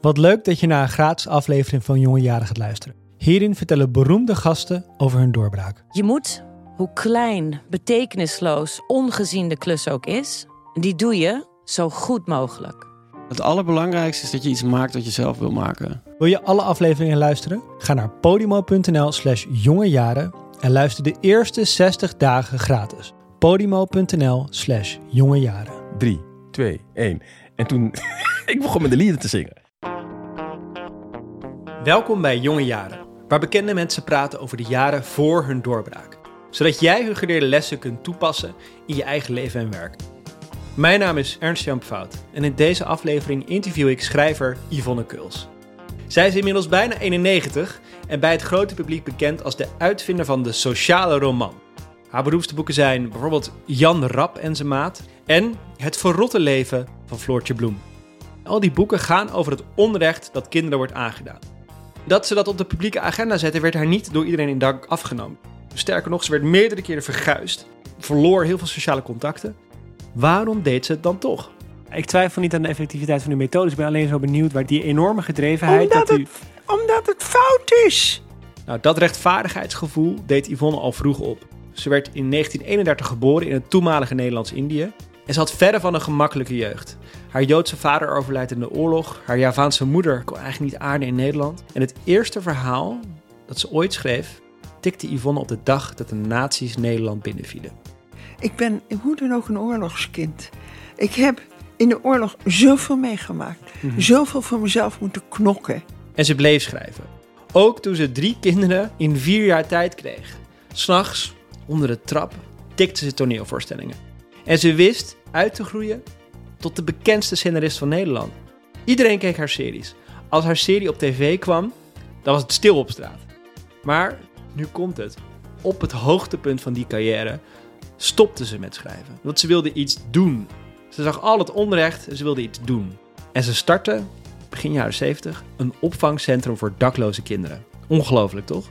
Wat leuk dat je naar een gratis aflevering van Jonge Jaren gaat luisteren. Hierin vertellen beroemde gasten over hun doorbraak. Je moet, hoe klein, betekenisloos, ongezien de klus ook is, die doe je zo goed mogelijk. Het allerbelangrijkste is dat je iets maakt wat je zelf wil maken. Wil je alle afleveringen luisteren? Ga naar podimo.nl slash jongejaren en luister de eerste 60 dagen gratis. podimo.nl slash jongejaren. 3, 2, 1. En toen, ik begon met de lieden te zingen. Welkom bij Jonge Jaren, waar bekende mensen praten over de jaren voor hun doorbraak. Zodat jij hun geleerde lessen kunt toepassen in je eigen leven en werk. Mijn naam is Ernst Jan en in deze aflevering interview ik schrijver Yvonne Kuls. Zij is inmiddels bijna 91 en bij het grote publiek bekend als de uitvinder van de sociale roman. Haar beroemdste boeken zijn bijvoorbeeld Jan Rap en zijn maat en Het verrotte leven van Floortje Bloem. Al die boeken gaan over het onrecht dat kinderen wordt aangedaan. Dat ze dat op de publieke agenda zetten werd haar niet door iedereen in dank afgenomen. Sterker nog, ze werd meerdere keren verguisd, verloor heel veel sociale contacten. Waarom deed ze het dan toch? Ik twijfel niet aan de effectiviteit van uw methodes. Ik ben alleen zo benieuwd waar die enorme gedrevenheid... Omdat, dat u... het, omdat het fout is. Nou, dat rechtvaardigheidsgevoel deed Yvonne al vroeg op. Ze werd in 1931 geboren in het toenmalige Nederlands-Indië. En ze had verre van een gemakkelijke jeugd. Haar Joodse vader overlijdt in de oorlog. Haar Javaanse moeder kon eigenlijk niet aarden in Nederland. En het eerste verhaal dat ze ooit schreef, tikte Yvonne op de dag dat de nazi's Nederland binnenvielen. Ik ben hoe dan ook een oorlogskind. Ik heb in de oorlog zoveel meegemaakt. Zoveel voor mezelf moeten knokken. En ze bleef schrijven. Ook toen ze drie kinderen in vier jaar tijd kreeg. S'nachts, onder de trap, tikte ze toneelvoorstellingen. En ze wist uit te groeien tot de bekendste scenarist van Nederland. Iedereen keek haar series. Als haar serie op tv kwam, dan was het stil op straat. Maar nu komt het. Op het hoogtepunt van die carrière stopte ze met schrijven. Want ze wilde iets doen. Ze zag al het onrecht en ze wilde iets doen. En ze startte, begin jaren 70, een opvangcentrum voor dakloze kinderen. Ongelooflijk, toch?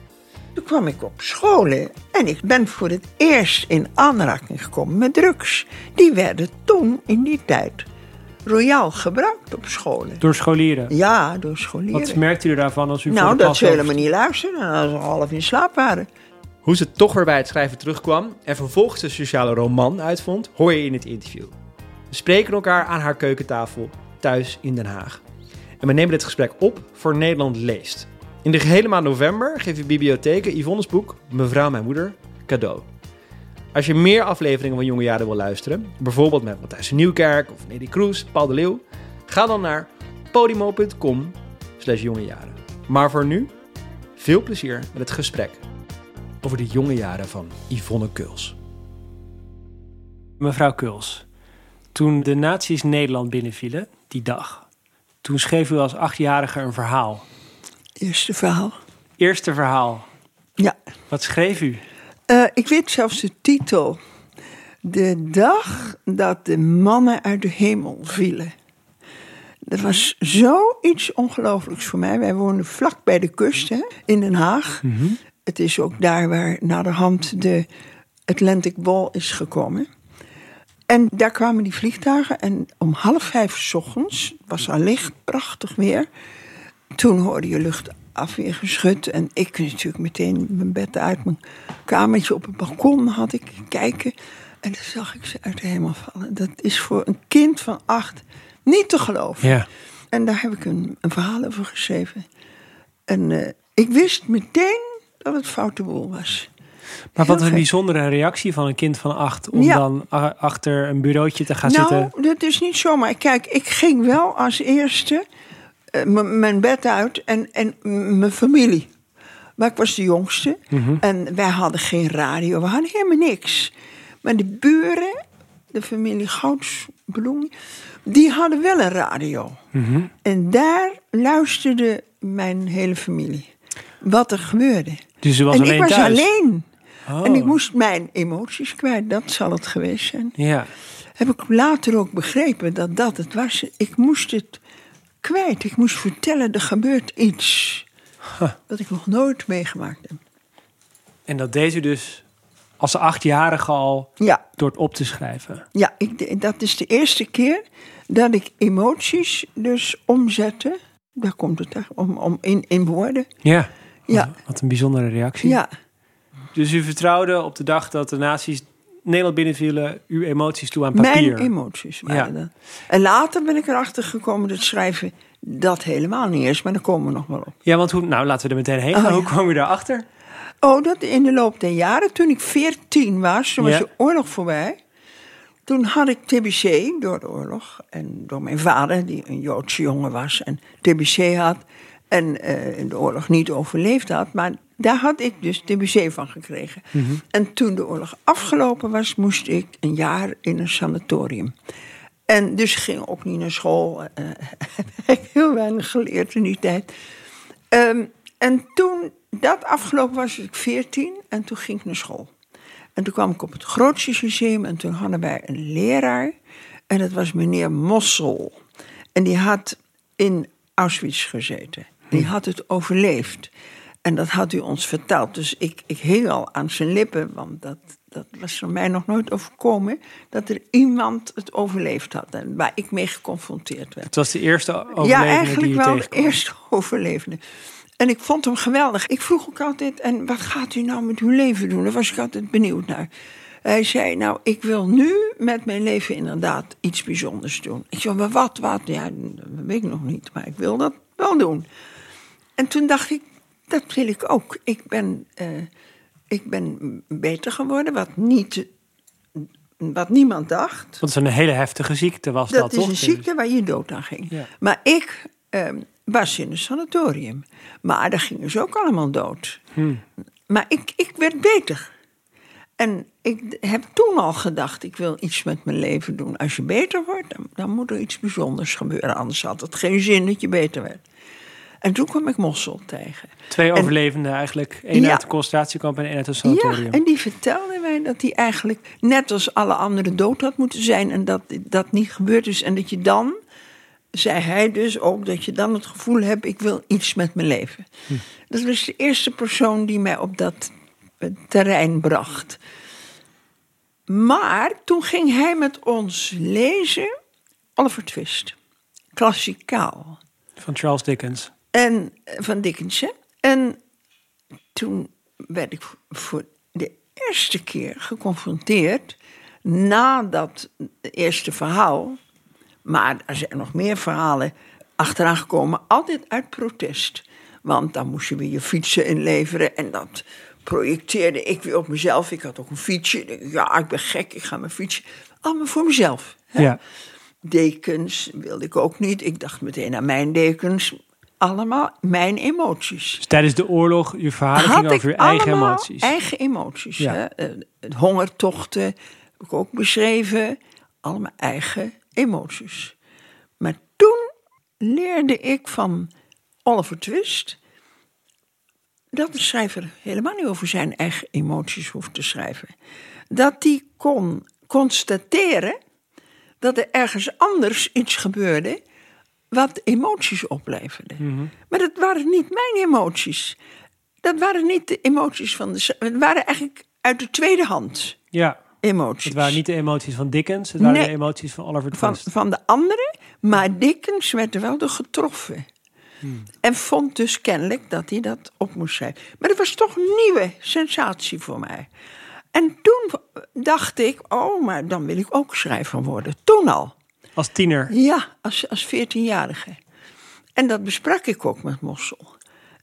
Toen kwam ik op scholen en ik ben voor het eerst in aanraking gekomen met drugs. Die werden toen in die tijd royaal gebruikt op scholen. Door scholieren. Ja, door scholieren. Wat merkte u daarvan als u nou, de dat ze helemaal niet luisterden en als ze half in slaap waren. Hoe ze toch weer bij het schrijven terugkwam en vervolgens de sociale roman uitvond, hoor je in het interview. We spreken elkaar aan haar keukentafel thuis in Den Haag. En we nemen dit gesprek op voor Nederland Leest. In de gehele maand november geven bibliotheken Yvonne's boek Mevrouw Mijn Moeder cadeau. Als je meer afleveringen van Jonge Jaren wil luisteren, bijvoorbeeld met Matthijs Nieuwkerk of Nelly Kroes, Paul de Leeuw, ga dan naar podimo.com slash jongejaren. Maar voor nu, veel plezier met het gesprek over de jonge jaren van Yvonne Kuls. Mevrouw Kuls, toen de nazi's Nederland binnenvielen, die dag, toen schreef u als achtjarige een verhaal. Eerste verhaal. Eerste verhaal. Ja. Wat schreef u? Eh, ik weet zelfs de titel. De dag dat de mannen uit de hemel vielen. Dat was zoiets ongelooflijks voor mij. Wij woonden vlak bij de kust hè, in Den Haag. Het is ook daar waar naderhand de Atlantic Wall is gekomen. En daar kwamen die vliegtuigen en om half vijf 's ochtends, was al licht, prachtig weer. Toen hoorde je luchtafweergeschut en ik natuurlijk meteen mijn bed uit mijn kamertje op het balkon had ik kijken. En toen zag ik ze uit de hemel vallen. Dat is voor een kind van acht niet te geloven. Ja. En daar heb ik een, een verhaal over geschreven. En eh, ik wist meteen dat het foute boel was. Maar wat een gek. bijzondere reactie van een kind van acht om Ja. dan achter een bureautje te gaan nou, zitten. dat is niet zomaar. Kijk, ik ging wel als eerste mijn bed uit en, en mijn familie. Maar ik was de jongste. Mhm. En wij hadden geen radio. We hadden helemaal niks. Maar de buren, de familie Goudsbloem, die hadden wel een radio. Mhm. En daar luisterde mijn hele familie. Wat er gebeurde. Dus was en alleen ik was thuis? alleen. Oh. En ik moest mijn emoties kwijt. Dat zal het geweest zijn Ja. heb ik later ook begrepen dat dat het was. Ik moest het kwijt. Ik moest vertellen, er gebeurt iets. Dat ik nog nooit meegemaakt heb. En dat deed u dus als achtjarige al Ja, door het op te schrijven. ja ik, dat is de eerste keer dat ik emoties dus omzette Daar komt het echt om, om in, in woorden. Ja. Ja, Wat een bijzondere reactie. ja. Dus u vertrouwde op de dag dat de nazi's Nederland binnenvielen... uw emoties toe aan papier. Mijn emoties waren Ja. dat. En later ben ik erachter gekomen dat schrijven dat helemaal niet is. Maar daar komen we nog wel op. Ja, want hoe... Nou, laten we er meteen heen gaan. Oh, Hoe ja. kwam u daarachter? Oh, dat in de loop der jaren, toen ik 14 was, toen was Ja. de oorlog voorbij. Toen had ik TBC door de oorlog. En door mijn vader, die een Joodse jongen was en TBC had. En eh, de oorlog niet overleefd had. Maar daar had ik dus TBC van gekregen. En toen de oorlog afgelopen was, moest ik een jaar in een sanatorium. En dus ging ook niet naar school. eh heb heel weinig geleerd in die tijd. Ehm, en toen dat afgelopen was, was ik 14 en toen ging ik naar school. En toen kwam ik op het Grootse Museum en toen hadden wij een leraar. En dat was meneer Mossel. En die had in Auschwitz gezeten. Die had het overleefd. En dat had u ons verteld. Dus ik, ik hing al aan zijn lippen, want dat, dat was voor mij nog nooit overkomen. Dat er iemand het overleefd had en waar ik mee geconfronteerd werd. Het was de eerste overlevende Ja, eigenlijk wel de eerste overlevende. En ik vond hem geweldig. Ik vroeg ook altijd, en wat gaat u nou met uw leven doen? Daar was ik altijd benieuwd naar. Hij zei, nou, ik wil nu met mijn leven inderdaad iets bijzonders doen. Ik zei, maar wat, wat? Ja, dat weet ik nog niet, maar ik wil dat wel doen. En toen dacht ik, dat wil ik ook. Ik ben, eh, ik ben beter geworden, wat, niet, wat niemand dacht. Want het is een hele heftige ziekte was dat, Dat is toch? een ziekte waar je dood aan ging. Ja. Maar ik ehm, was in een sanatorium. Maar daar gingen ze ook allemaal dood. Hmm. Maar ik, ik werd beter. En ik heb toen al gedacht, ik wil iets met mijn leven doen. Als je beter wordt, dan, dan moet er iets bijzonders gebeuren. Anders had het geen zin dat je beter werd. En toen kwam ik Mossel tegen. Twee En- overlevenden eigenlijk. Eén Ja. uit de concentratiekamp en één uit het sanatorium. Ja, en die vertelde mij dat hij eigenlijk net als alle anderen dood had moeten zijn. En dat dat niet gebeurd is. En dat je dan, zei hij dus ook, dat je dan het gevoel hebt: ik wil iets met mijn leven. Dat was de eerste persoon die mij op dat eh, terrein bracht. Maar toen ging hij met ons lezen Oliver Twist. Klassikaal. Van Charles Dickens. En eh, van Dickens. hè. En toen werd ik voor de eerste keer geconfronteerd na dat eerste verhaal. Maar er zijn nog meer verhalen achteraan gekomen, altijd uit protest. Want dan moest je weer je fietsen inleveren en dat projecteerde ik weer op mezelf. Ik had ook een fietsje. Ja, ik ben gek, ik ga mijn fietsje. Allemaal voor mezelf. hè. Ja. Dekens wilde ik ook niet. Ik dacht meteen aan mijn dekens. Allemaal mijn emoties. Dus tijdens de oorlog, uw verhalen ik over uw eigen emoties. Eigen emoties. Ja. Hè? Eh, hongertochten heb ik ook beschreven. Allemaal eigen emoties. Maar toen leerde ik van Oliver Twist dat de schrijver helemaal niet over zijn eigen emoties hoeft te schrijven. Dat hij kon constateren dat er ergens anders iets gebeurde wat emoties opleverde. Maar dat waren niet mijn emoties. Dat waren niet de emoties van de. Het waren eigenlijk uit de tweede hand Ja, emoties. het waren niet de emoties van Dickens, het waren Nee. de emoties van Oliver van, Twist. van de anderen, maar Dickens werd er wel door getroffen. En vond dus kennelijk dat hij dat op moest schrijven. Maar dat was toch een nieuwe sensatie voor mij. En toen dacht ik, oh, maar dan wil ik ook schrijver worden. Toen al. Als tiener. Ja, als, als 14-jarige. En dat besprak ik ook met Mossel.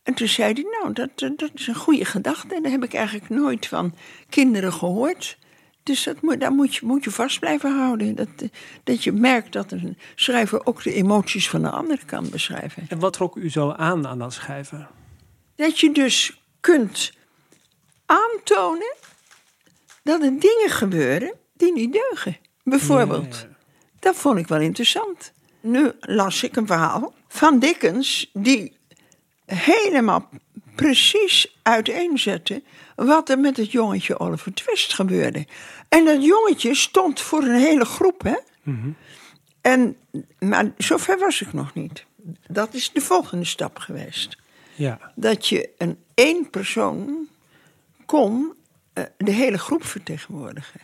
En toen zei hij, nou, dat, dat is een goede gedachte. En daar heb ik eigenlijk nooit van kinderen gehoord. Dus dat moet, daar moet je, moet je vast blijven houden. Dat, dat je merkt dat een schrijver ook de emoties van de ander kan beschrijven. En wat trok u zo aan aan dat schrijven? Dat je dus kunt aantonen dat er dingen gebeuren die niet deugen. Bijvoorbeeld. Dat vond ik wel interessant. Nu las ik een verhaal van Dickens die helemaal precies uiteenzette wat er met het jongetje Oliver Twist gebeurde. En dat jongetje stond voor een hele groep, hè? En, maar zover was ik nog niet. Dat is de volgende stap geweest Ja. dat je een één persoon kon eh, de hele groep vertegenwoordigen.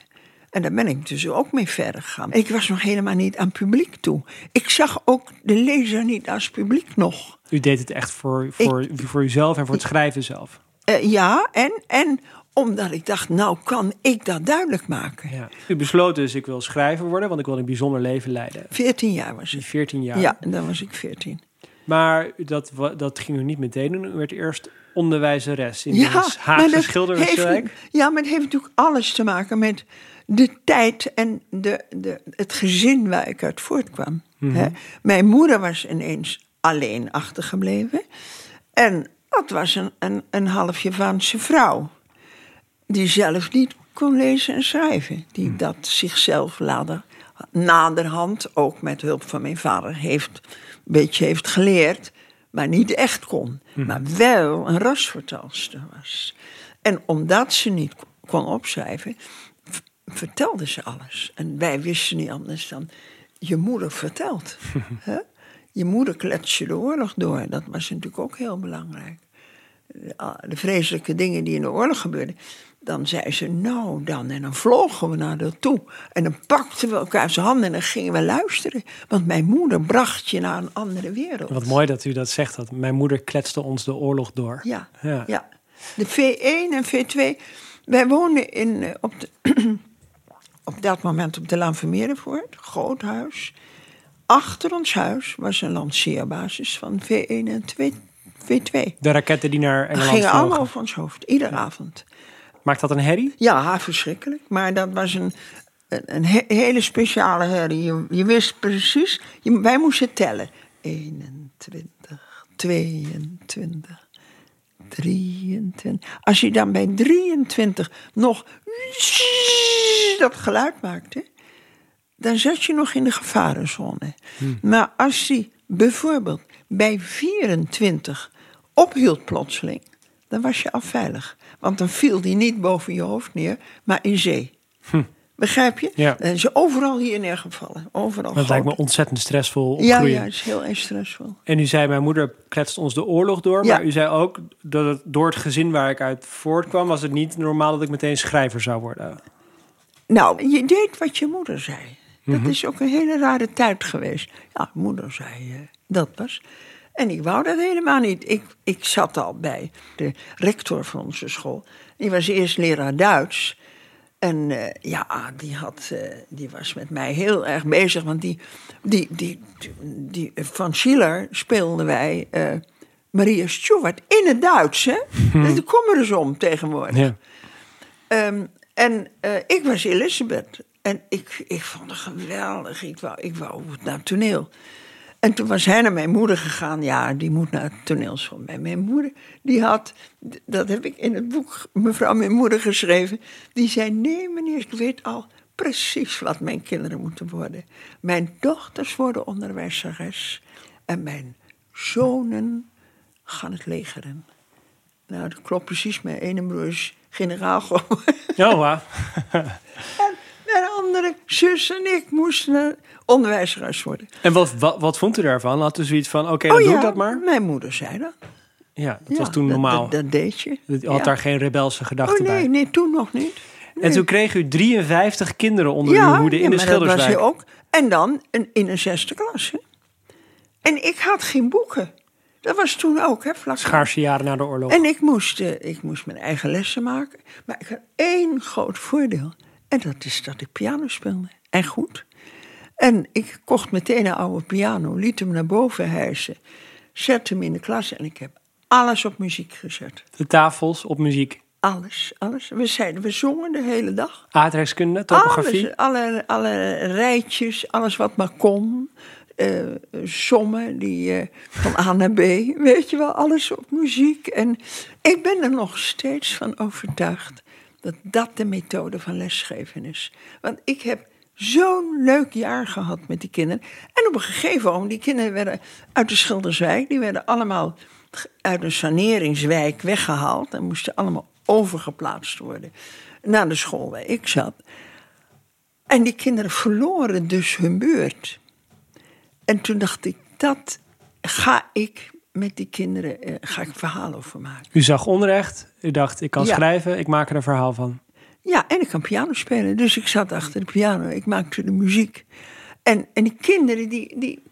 En daar ben ik dus ook mee verder gegaan. Ik was nog helemaal niet aan publiek toe. Ik zag ook de lezer niet als publiek nog. U deed het echt voor, voor, voor uzelf en voor het schrijven zelf. Eh, ja, en, en omdat ik dacht, nou kan ik dat duidelijk maken. Ja. U besloot dus, ik wil schrijver worden, want ik wil een bijzonder leven leiden. 14 jaar was ik. 14 jaar. Ja, en dan was ik 14. Maar dat, dat ging u niet meteen doen. U werd eerst onderwijzeres in Ja, Haagse Schilderwerkswijk. heeft, ja, maar het heeft natuurlijk alles te maken met de tijd en de, de, het gezin waar ik uit voortkwam. Mhm. Mijn moeder was ineens alleen achtergebleven. En dat was een, een, een half Javaanse vrouw. Die zelf niet kon lezen en schrijven. Die Mhm. dat zichzelf later, naderhand, ook met hulp van mijn vader, heeft, een beetje heeft geleerd. Maar niet echt kon. Mhm. Maar wel een rasvertelster was. En omdat ze niet kon opschrijven, vertelde ze alles. En wij wisten niet anders dan, je moeder vertelt. hè? Je moeder klets je de oorlog door. Dat was natuurlijk ook heel belangrijk. De, ah, de vreselijke dingen die in de oorlog gebeurden. Dan zei ze, nou dan. En dan vlogen we naar haar toe. En dan pakten we elkaar zijn handen en dan gingen we luisteren. Want mijn moeder bracht je naar een andere wereld. Wat mooi dat u dat zegt. Dat mijn moeder kletste ons de oorlog door. Ja, Ja. ja. De V1 en V2. Wij woonden in, eh, op, de, op dat moment op de Laan Vermeerdervoort, groot huis. Achter ons huis was een lanceerbasis van V1 en 2, V2. De raketten die naar Engeland gingen allemaal over ons hoofd, iedere avond. Maakt dat een herrie? Ja, verschrikkelijk. Maar dat was een, een, een he- hele speciale herrie. Je, je wist precies, je- wij moesten tellen. 21, 22, 23. Als je dan bij 23 nog dat geluid maakte, dan zat je nog in de gevarenzone. Maar als die bijvoorbeeld bij 24 ophield plotseling, dan was je al veilig. Want dan viel die niet boven je hoofd neer, maar in zee. Begrijp je? Ja. Dan is je overal hier neergevallen. Overal Dat lijkt me ontzettend stressvol Ja, ja, het is heel erg stressvol. En u zei, mijn moeder kletst ons de oorlog door. Ja. Maar u zei ook, dat het, door het gezin waar ik uit voortkwam... was het niet normaal dat ik meteen schrijver zou worden. Nou, je deed wat je moeder zei. Dat Mhm. is ook een hele rare tijd geweest. Ja, moeder zei eh, dat was. En ik wou dat helemaal niet. Ik, ik zat al bij de rector van onze school. Die was eerst leraar Duits. En eh, ja, die, had, eh, die was met mij heel erg bezig. Want die, die, die, die, van Schiller speelden wij eh, Maria Stuart in het Duits. Hè? Dat komen er dus om tegenwoordig. Ja. Ehm, en ik was Elisabeth. En ik, ik vond het geweldig. Ik wou, ik wou naar het toneel. En toen was hij naar mijn moeder gegaan. Ja, die moet naar het toneelschool. Mijn moeder, die had, dat heb ik in het boek mevrouw mijn moeder geschreven. Die zei, nee meneer, ik weet al precies wat mijn kinderen moeten worden. Mijn dochters worden onderwijzeres. En mijn zonen gaan het leger in. Nou, dat klopt precies. Mijn ene broer is generaal geworden. En mijn andere zus en ik moesten onderwijzeres worden. En wat, wat, wat vond u daarvan? Had u zoiets van, oké, dan doe ik dat maar? mijn moeder zei dat. Ja, dat Ja, was toen normaal. Dat, dat deed je. U had Ja. daar geen rebelse gedachten Oh nee, bij. nee, toen nog niet. En toen kreeg u 53 kinderen onder uw hoede in ja, de maar dat was Schilderswijk. je ook. En dan een, in een zesde klas. hè. En ik had geen boeken. Dat was toen ook, hè, vlak Schaarse jaren na de oorlog. En ik moest, eh, ik moest mijn eigen lessen maken. Maar ik had één groot voordeel. En dat is dat ik piano speelde. En goed. En ik kocht meteen een oude piano, liet hem naar boven hijsen. Zette hem in de klas en ik heb alles op muziek gezet. De tafels op muziek. Alles, alles. We, zeiden, we zongen de hele dag. Aardrijkskunde, topografie. Alles, alle, alle rijtjes, alles wat maar kon. Eh, sommen die eh, van A naar B, weet je wel, alles op muziek. En ik ben er nog steeds van overtuigd dat dat de methode van lesgeven is. Want ik heb zo'n leuk jaar gehad met die kinderen. En op een gegeven moment, die kinderen werden uit de Schilderswijk, die werden allemaal uit een saneringswijk weggehaald en moesten allemaal overgeplaatst worden naar de school waar ik zat. En die kinderen verloren dus hun beurt. En toen dacht ik, dat ga ik met die kinderen eh, ga ik een verhaal over maken. U zag onrecht. U dacht, ik kan Ja. schrijven, ik maak er een verhaal van. Ja, en ik kan piano spelen. Dus ik zat achter de piano, ik maakte de muziek. En, en die kinderen, die, die,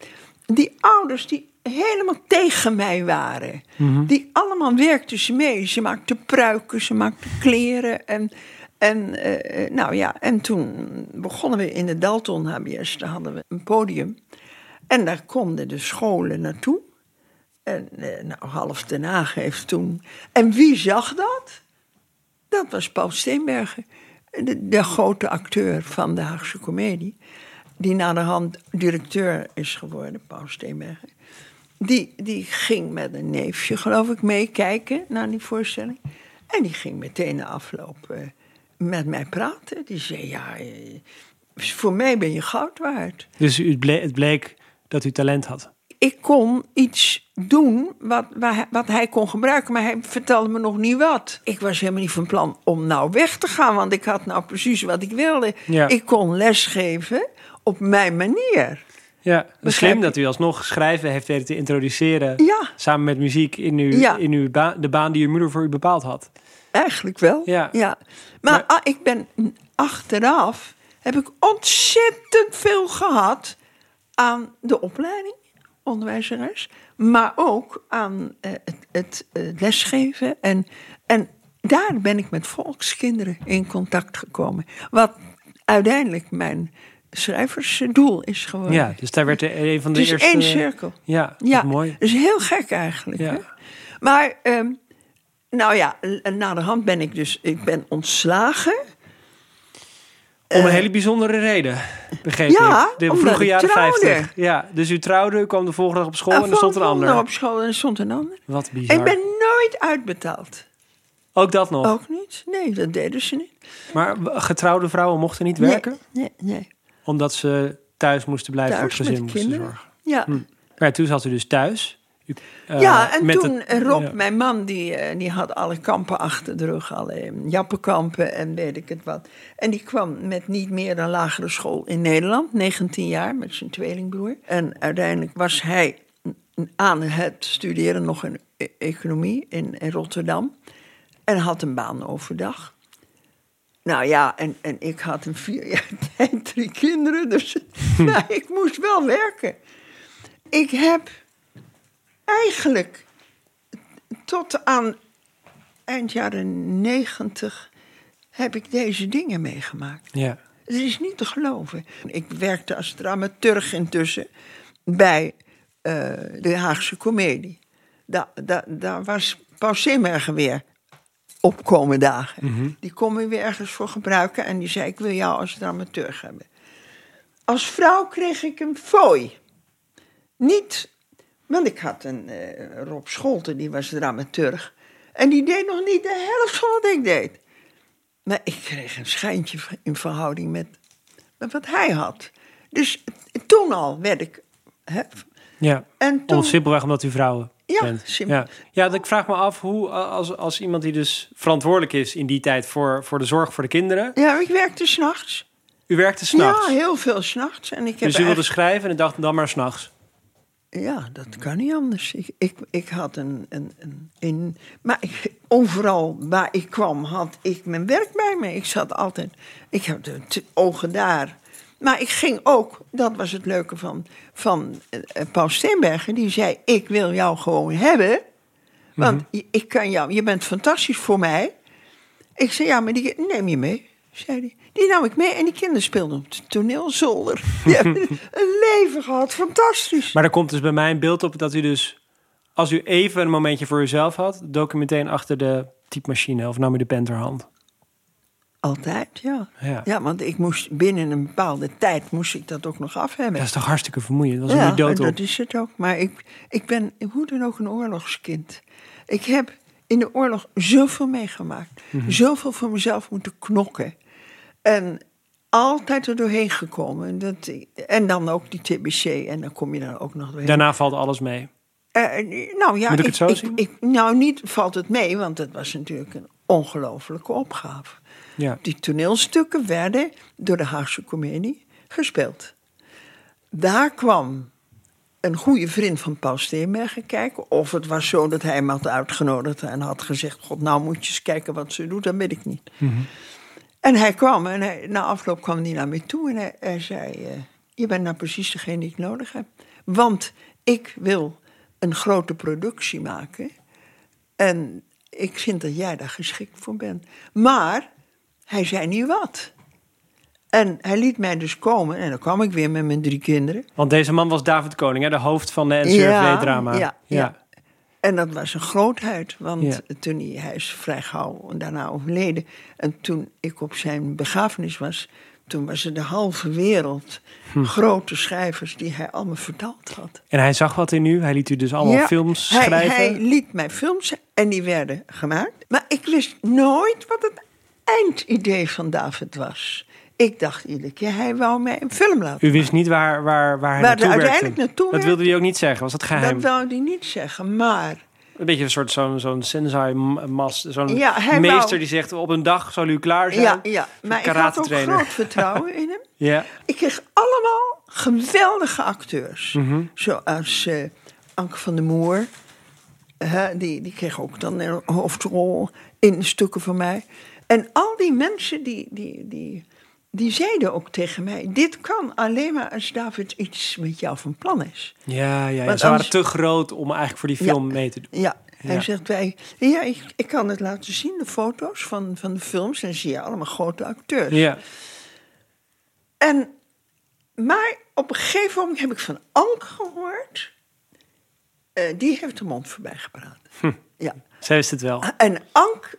die ouders, die helemaal tegen mij waren. Mhm. Die allemaal werkten ze mee. Ze maakte pruiken, ze maakte kleren. En, en, eh, nou ja, en toen begonnen we in de Dalton HBS. Daar hadden we een podium. En daar konden de scholen naartoe. En eh, nou, half Den Haag heeft toen... En wie zag dat? Dat was Paul Steenbergen, de, grote acteur van de Haagse Comedie. Die na de hand directeur is geworden, Paul Steenbergen. Die, die ging met een neefje, geloof ik, meekijken naar die voorstelling. En die ging meteen na afloop eh, met mij praten. Die zei, ja, eh, voor mij ben je goud waard. Dus het bleek dat u talent had. Ik kon iets doen wat, wat hij kon gebruiken, maar hij vertelde me nog niet wat. Ik was helemaal niet van plan om nou weg te gaan, want ik had nou precies wat ik wilde. Ja. Ik kon lesgeven op mijn manier. Ja, slim dat u alsnog schrijven heeft weten te introduceren. Ja. Samen met muziek in, uw, Ja. in uw ba- de baan die uw moeder voor u bepaald had. Eigenlijk wel. Ja. Maar, Maar- ah, ik ben achteraf heb ik ontzettend veel gehad aan de opleiding, onderwijzeres, maar ook aan eh, het, het eh, lesgeven. En, en daar ben ik met volkskinderen in contact gekomen. Wat uiteindelijk mijn schrijversdoel is geworden. Ja, dus daar werd een van de is eerste... één cirkel. Ja, Ja, mooi. dat is heel gek eigenlijk. Ja. Hè? Maar, ehm, nou ja, na de hand ben ik dus ik ben ontslagen. Om een Eh, hele bijzondere reden, begreep ja, ik. De vroege jaren trouwde. 50. Ja, dus u trouwde, u kwam de volgende dag op school en er stond een volgende ander. op school en er stond een ander. Wat bizar. Ik ben nooit uitbetaald. Ook dat nog. Ook niet? Nee, dat deden ze niet. Maar getrouwde vrouwen mochten niet werken? Nee, nee. nee. Omdat ze thuis moesten blijven Thuis voor het gezin moesten kinderen. zorgen. Ja. Maar ja, toen zat u dus thuis. Eh, ja, en toen het- Rob, ja. mijn man, die, eh, die had alle kampen achter de rug. Alle eh, jappenkampen en weet ik het wat. En die kwam met niet meer dan lagere school in Nederland. 19 jaar, met zijn tweelingbroer. En uiteindelijk was hij aan het studeren nog in e- economie in, in Rotterdam. En had een baan overdag. Nou ja, en, en ik had een vier jaar tijd drie kinderen. Dus nou, ik moest wel werken. Ik heb eigenlijk tot aan eind jaren negentig heb ik deze dingen meegemaakt. Ja. Het is niet te geloven. Ik werkte als dramaturg intussen bij eh, de Haagse Comedie. Daar da, daar was Paul Seemergen weer opkomen dagen. Die kon me weer ergens voor gebruiken en die zei: Ik wil jou als dramaturg hebben. Als vrouw kreeg ik een fooi. Niet, want ik had een eh, Rob Scholten, die was dramaturg. En die deed nog niet de helft van wat ik deed. Maar ik kreeg een schijntje in verhouding met, met wat hij had. Dus toen al werd ik. Hè, ja. en toen, Om simpelweg omdat u vrouwen Ja, bent. simpel. Ja, ja dat- ik vraag me af hoe, als, als iemand die dus verantwoordelijk is in die tijd voor, voor de zorg voor de kinderen. ja, ik werkte s'nachts. U werkte s'nachts. Ja, heel veel s'nachts. En ik heb dus u wilde schrijven en dacht dan maar s'nachts. Ja, dat kan niet anders. Ik, ik, ik had een. een, een, een maar ik, overal waar ik kwam, had ik mijn werk bij me. Ik zat altijd. Ik heb de ogen daar. Maar ik ging ook, dat was het leuke van, van eh, Paul Steenbergen, die zei: Ik wil jou gewoon hebben. Want je- ik kan jou, je bent fantastisch voor mij. Ik zei: Ja, maar die neem je mee, zei hij. Die nam ik mee en die kinderen speelden op de toneelzolder. Die hebben een leven gehad, fantastisch. Maar er komt dus bij mij een beeld op dat u dus, als u even een momentje voor uzelf had, dook u meteen achter de typemachine of nam u de pen ter hand. Altijd, ja. Ja. Ja, want ik moest binnen een bepaalde tijd moest ik dat ook nog af hebben. Dat is toch hartstikke vermoeiend? Dat was ja, dood op. dat is het ook. Maar ik, ik ben hoe dan ook een oorlogskind. Ik heb in de oorlog zoveel meegemaakt. Mhm. Zoveel voor mezelf moeten knokken. En altijd er doorheen gekomen. Dat, en dan ook die TBC. En dan kom je dan ook nog doorheen. Daarna valt alles mee. Eh, nou ja, Moet ik het zo zien? ik, nou, niet valt het mee, want het was natuurlijk een ongelofelijke opgave. Ja. Die toneelstukken werden door de Haagse Comedie gespeeld. Daar kwam een goede vriend van Paul Steenbergen kijken. Of het was zo dat hij hem had uitgenodigd en had gezegd... God, nou moet je eens kijken wat ze doet, dat weet ik niet. En hij kwam en hij, na afloop kwam hij naar me toe en hij, hij zei... eh, je bent nou precies degene die ik nodig heb. Want ik wil een grote productie maken. En ik vind dat jij daar geschikt voor bent. Maar hij zei niet wat. En hij liet mij dus komen. En dan kwam ik weer met mijn drie kinderen. Want deze man was David Koning, hè? de hoofd van de Ja, NCRV-drama. ja, ja. En dat was een grootheid, want Ja. toen hij, hij is vrij gauw daarna overleden. En toen ik op zijn begrafenis was, toen was er de halve wereld. Hm. Grote schrijvers die hij allemaal vertaald had. En hij zag wat in u. Hij liet u dus allemaal Ja, films hij, schrijven. Hij liet mij films en die werden gemaakt. Maar ik wist nooit wat het eindidee van David was. Ik dacht iedere keer, hij wou mij een film laten U wist niet waar, waar, waar hij Waar naartoe uiteindelijk naartoe Dat wilde hij ook niet zeggen. Was dat geheim? Dat wou hij niet zeggen, maar... Een beetje een soort zo'n zo'n sensei-mas. Zo'n Ja, meester wou- die zegt op een dag zal u klaar zijn. Ja, ja. maar ik had ook groot vertrouwen in hem. Ja. Ik kreeg allemaal geweldige acteurs. Mhm. Zoals eh, Anke van der Moer. Hè, die, die kreeg ook dan een hoofdrol in stukken van mij. En al die mensen die, die, die, die zeiden ook tegen mij... dit kan alleen maar als David iets met jou van plan is. Ja, ja, ze waren anders- te groot om eigenlijk voor die film Ja. mee te doen. Ja, hij zegt wij... Ja, ik, ik kan het laten zien, de foto's van, van de films. En zie je allemaal grote acteurs. Ja. En, maar op een gegeven moment heb ik van Ank gehoord. Eh, die heeft de mond voorbij gepraat. Hm. Ja. Zij wist het wel. En Ank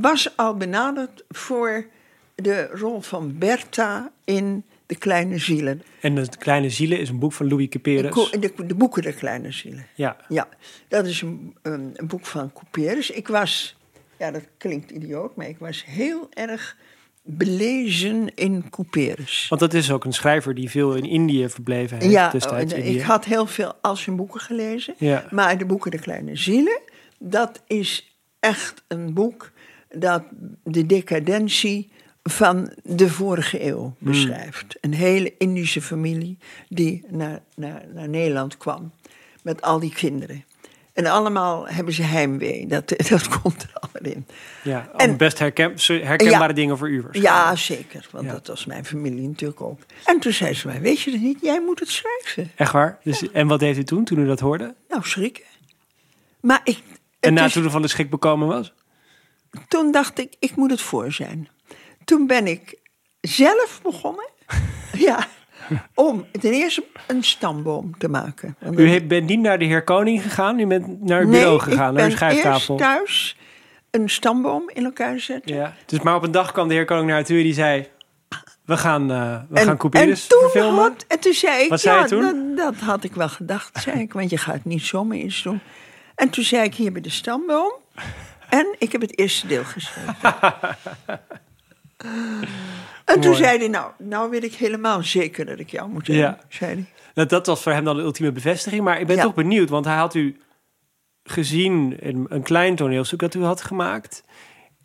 was al benaderd voor de rol van Bertha in De Kleine Zielen. En de Kleine Zielen is een boek van Louis Couperus. de, de boeken De Kleine Zielen. Ja. Ja, dat is een, een, een boek van Couperus. Ik was, ja dat klinkt idioot, maar ik was heel erg belezen in Couperus. Want dat is ook een schrijver die veel in Indië verbleven heeft Ja, destijds. Indië. ik had heel veel als zijn boeken gelezen. Ja. Maar de boeken De Kleine Zielen, dat is echt een boek dat de decadentie van de vorige eeuw Hmm. beschrijft. Een hele Indische familie die naar, naar, naar Nederland kwam met al die kinderen. En allemaal hebben ze heimwee. Dat, dat komt er allemaal in. Ja, En- best herken, herkenbare Ja. dingen voor u. Ja, zeker. Want Ja. dat was mijn familie natuurlijk ook. En toen zei ze mij, weet je het niet? Jij moet het schrijven. Echt waar? Dus, En wat deed u toen, toen u dat hoorde? Nou, schrikken. Maar ik, En na is- toen u van de schrik bekomen was? toen dacht ik, ik moet het voor zijn. Toen ben ik zelf begonnen. ja, om ten eerste een stamboom te maken. U heeft- bent niet naar de heer Koning gegaan, u bent naar het bureau gegaan, ik naar uw schrijftafel. eerst thuis een stamboom in elkaar zetten. Ja. Dus maar op een dag kwam de heer Koning naar u en die zei... We gaan, eh we En, gaan Couperus en toen verfilmen. had, en toen zei ik, Wat zei ja, toen? Dat, dat had ik wel gedacht, zei ik, want je gaat niet zomaar iets doen. En toen zei ik hier bij de stamboom. En ik heb het eerste deel geschreven. en toen Mooi. zei hij, nou, nou weet ik helemaal zeker dat ik jou moet hebben, Ja. zei hij. Nou, dat was voor hem dan de ultieme bevestiging. Maar ik ben Ja. toch benieuwd, want hij had u gezien in een klein toneelstuk dat u had gemaakt.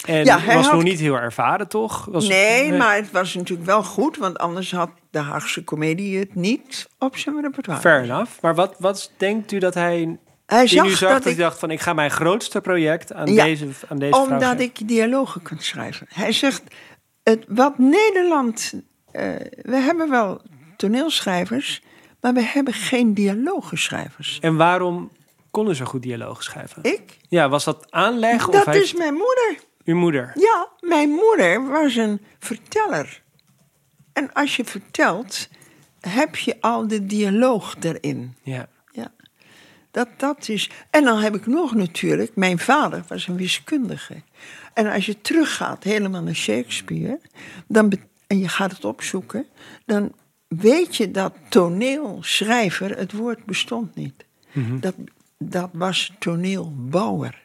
En Ja, hij was had- nog niet heel ervaren, toch? Was, Nee, maar het was natuurlijk wel goed, want anders had de Haagse comedie het niet op zijn repertoire. Fair enough. Maar wat, wat denkt u dat hij Hij zag u zag dat dat ik u dacht van... ik ga mijn grootste project aan Ja, deze, aan deze Omdat ik dialogen kan schrijven. Hij zegt, het, wat Nederland... eh, we hebben wel toneelschrijvers, maar we hebben geen dialogenschrijvers. En waarom kon u zo goed dialoog schrijven? Ik? Ja, was dat aanleg of Dat heeft is mijn moeder. uw moeder? Ja, mijn moeder was een verteller. En als je vertelt, heb je al de dialoog erin. Ja. Ja, dat, dat is. En dan heb ik nog natuurlijk, mijn vader was een wiskundige. En als je teruggaat helemaal naar Shakespeare, dan en je gaat het opzoeken, dan weet je dat toneelschrijver, het woord bestond niet. dat, dat was toneelbouwer.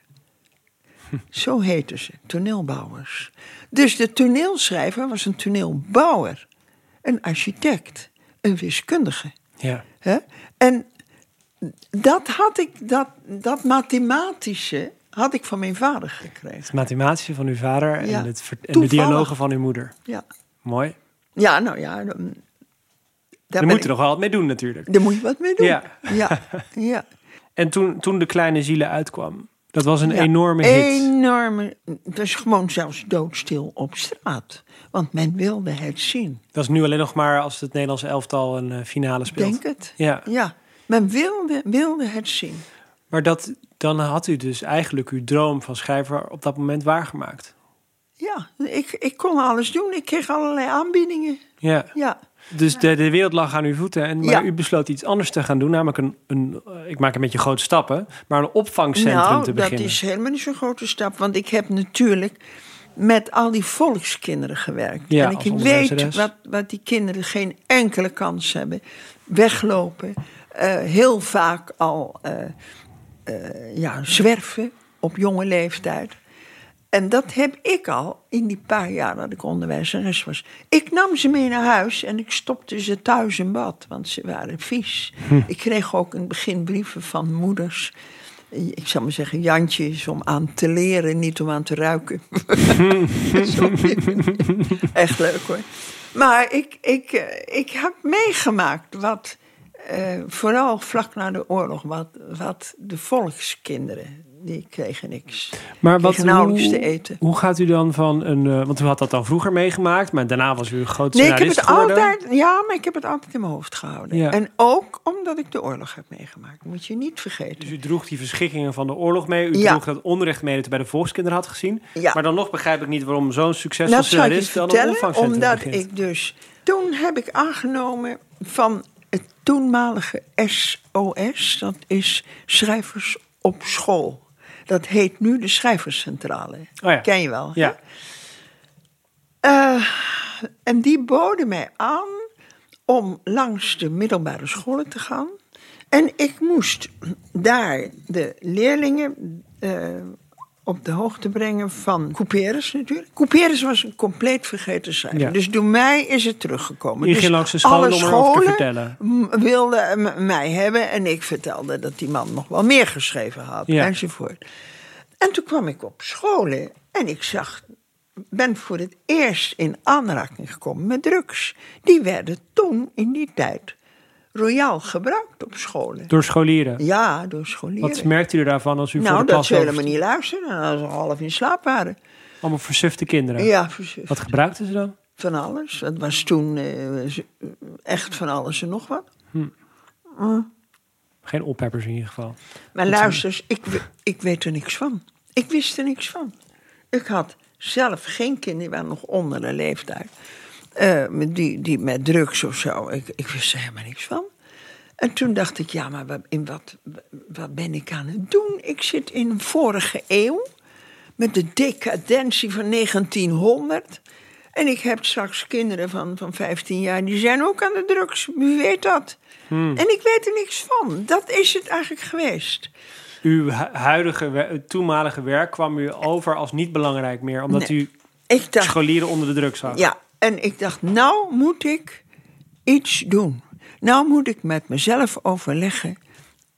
Zo heten ze, toneelbouwers. Dus de toneelschrijver was een toneelbouwer, een architect, een wiskundige. ja. Hè? En dat had ik, dat, dat mathematische had ik van mijn vader gekregen. Het mathematische van uw vader en, Ja. het, ver- en de dialogen van uw moeder. Ja, Mooi. ja nou ja. dan- Daar, moet je nog wel wat mee doen natuurlijk. daar moet je wat mee doen. Ja. ja, ja. En toen, toen De Kleine Zielen uitkwam, dat was een Ja. enorme hit. Enorme. Het was gewoon zelfs doodstil op straat. Want men wilde het zien. Dat is nu alleen nog maar als het Nederlandse elftal een eh, finale speelt. Denk het. Ja. Ja, men wilde, wilde het zien. Maar dat, dan had u dus eigenlijk uw droom van schrijver op dat moment waargemaakt. Ja, ik, ik kon alles doen. Ik kreeg allerlei aanbiedingen. Ja. Ja. Dus de, de wereld lag aan uw voeten. En, maar Ja. u besloot iets anders te gaan doen. Namelijk een, een ik maak een beetje grote stappen, maar een opvangcentrum nou, te dat beginnen. is helemaal niet zo'n grote stap. Want ik heb natuurlijk met al die volkskinderen gewerkt. Ja, en ik weet wat, wat die kinderen geen enkele kans hebben. Weglopen. eh, heel vaak al eh, eh, ja, zwerven op jonge leeftijd. En dat heb ik al in die paar jaar dat ik onderwijzeres was. Ik nam ze mee naar huis en ik stopte ze thuis in bad, want ze waren vies. Ik kreeg ook in het begin brieven van moeders. Ik zou maar zeggen, Jantje is om aan te leren, niet om aan te ruiken. Echt leuk hoor. Maar ik, ik, eh, ik heb meegemaakt wat, eh, vooral vlak na de oorlog, wat, wat de volkskinderen, die kregen niks. Maar wat, kregen nauwelijks hoe, te eten. hoe gaat u dan van een... eh, want u had dat dan vroeger meegemaakt, maar daarna was u een groot Nee, ik heb het geworden. altijd, ja, maar ik heb het altijd in mijn hoofd gehouden. Ja. En ook omdat ik de oorlog heb meegemaakt, moet je niet vergeten. Dus u droeg die verschrikkingen van de oorlog mee. U Ja. droeg dat onrecht mee dat u bij de volkskinderen had gezien. Ja. Maar dan nog begrijp ik niet waarom zo'n succesvol scenarist dan een opvangcentrum omdat begint. ik dus... Toen heb ik aangenomen van het toenmalige SOS, dat is Schrijvers op School. Dat heet nu de Schrijverscentrale. Oh ja. Ken je wel? Ja. Eh, en die boden mij aan om langs de middelbare scholen te gaan. En ik moest daar de leerlingen eh, op de hoogte brengen van Couperus natuurlijk. Couperus was een compleet vergeten schrijver. Ja. Dus door mij is het teruggekomen. Je dus ging langs de scholen alle wilden mij hebben. En ik vertelde dat die man nog wel meer geschreven had. Ja. Enzovoort. En toen kwam ik op scholen en ik zag, ben voor het eerst in aanraking gekomen met drugs. Die werden toen, in die tijd, royaal gebruikt op scholen. Door scholieren. Ja, door scholieren. Wat merkte u daarvan als u voor nou, de dat klas ze over- helemaal niet luisterden en als ze half in slaap waren. Allemaal versufte kinderen. Ja, precies. Wat gebruikten ze dan? Van alles. Het was toen eh, ze- echt van alles en nog wat. Geen oppeppers in ieder geval. Maar luister, ik, ik weet er niks van. Ik wist er niks van. Ik had zelf geen kinderen, die waren nog onder de leeftijd. Met die, die met drugs of zo. Ik, ik wist er helemaal niks van. En toen dacht ik, ja, maar wat- in wat, wat ben ik aan het doen? Ik zit in een vorige eeuw met de decadentie van 1900. En ik heb straks kinderen van, van 15 jaar, die zijn ook aan de drugs. Wie weet dat? En ik weet er niks van. Dat is het eigenlijk geweest. Uw hu- huidige, toenmalige werk kwam u over als niet belangrijk meer, omdat Nee. u Ik dacht, scholieren onder de druk zag. ja, en ik dacht, nou moet ik iets doen. Nou moet ik met mezelf overleggen,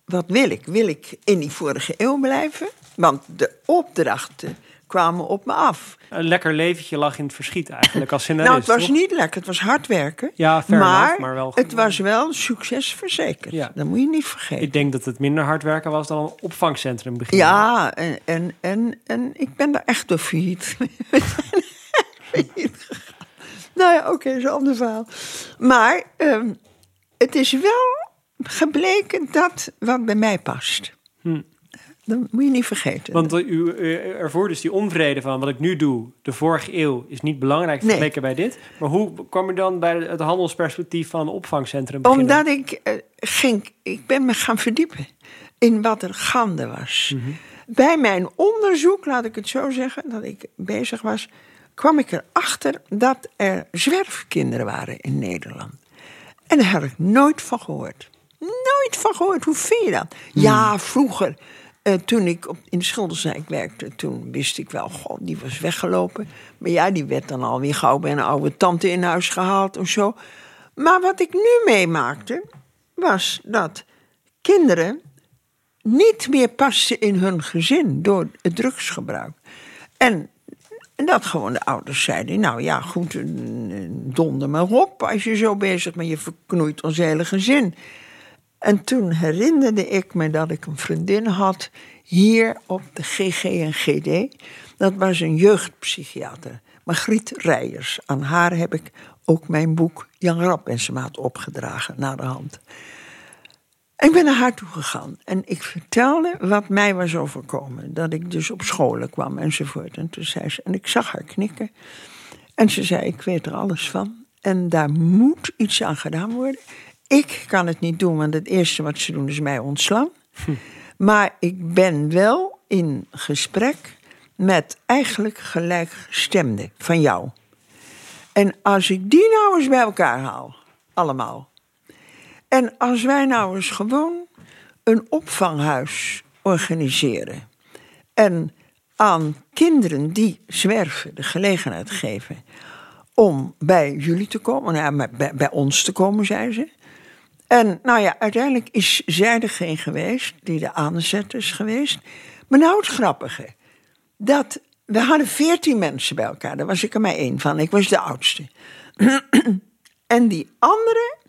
wat wil ik? Wil ik in die vorige eeuw blijven? Want de opdrachten kwamen op me af. Een lekker leventje lag in het verschiet eigenlijk als nou, scenarist. het was toch? niet lekker, het was hard werken. Ja, fair maar, enough, maar wel het was wel succesverzekerd. Ja. Dat moet je niet vergeten. Ik denk dat het minder hard werken was dan een opvangcentrum beginnen. Ja, en, en, en, en ik ben daar echt door failliet. Nou ja, oké, is een ander verhaal. Maar ehm, het is wel gebleken dat wat bij mij past. Dat moet je niet vergeten. Want u eh, ervoor dus die onvrede van wat ik nu doe, de vorige eeuw, is niet belangrijk Nee. vergeleken bij dit. Maar hoe kwam u dan bij het handelsperspectief van een opvangcentrum beginnen? Omdat ik eh, ging, ik ben me gaan verdiepen in wat er gaande was. Bij mijn onderzoek, laat ik het zo zeggen, dat ik bezig was, kwam ik erachter dat er zwerfkinderen waren in Nederland. En daar had ik nooit van gehoord. Nooit van gehoord. Hoe vind je dat? Ja, vroeger, eh, toen ik op, in de Schilderswijk werkte, toen wist ik wel, god, die was weggelopen. Maar ja, die werd dan alweer gauw bij een oude tante in huis gehaald of zo. Maar wat ik nu meemaakte, was dat kinderen niet meer pasten in hun gezin door het drugsgebruik. En dat gewoon de ouders zeiden, nou ja, goed, donder maar op als je zo bezig bent, je verknoeit ons hele gezin. En toen herinnerde ik me dat ik een vriendin had hier op de GG en GD. Dat was een jeugdpsychiater, Margriet Rijers. Aan haar heb ik ook mijn boek Jan Rap en zijn maat opgedragen, na de hand. Ik ben naar haar toe gegaan en ik vertelde wat mij was overkomen. Dat ik dus op scholen kwam enzovoort. En toen zei ze, en ik zag haar knikken. En ze zei, ik weet er alles van. En daar moet iets aan gedaan worden. Ik kan het niet doen, want het eerste wat ze doen is mij ontslaan. Maar ik ben wel in gesprek met eigenlijk gelijkgestemden van jou. En als ik die nou eens bij elkaar haal, allemaal. En als wij nou eens gewoon een opvanghuis organiseren. En aan kinderen die zwerven de gelegenheid geven om bij jullie te komen. Nou bij, bij ons te komen, zei ze. En nou ja, uiteindelijk is zij degene geweest die de aanzet is geweest. Maar nou het grappige, dat we hadden veertien mensen bij elkaar. Daar was ik er maar één van. Ik was de oudste. en die andere,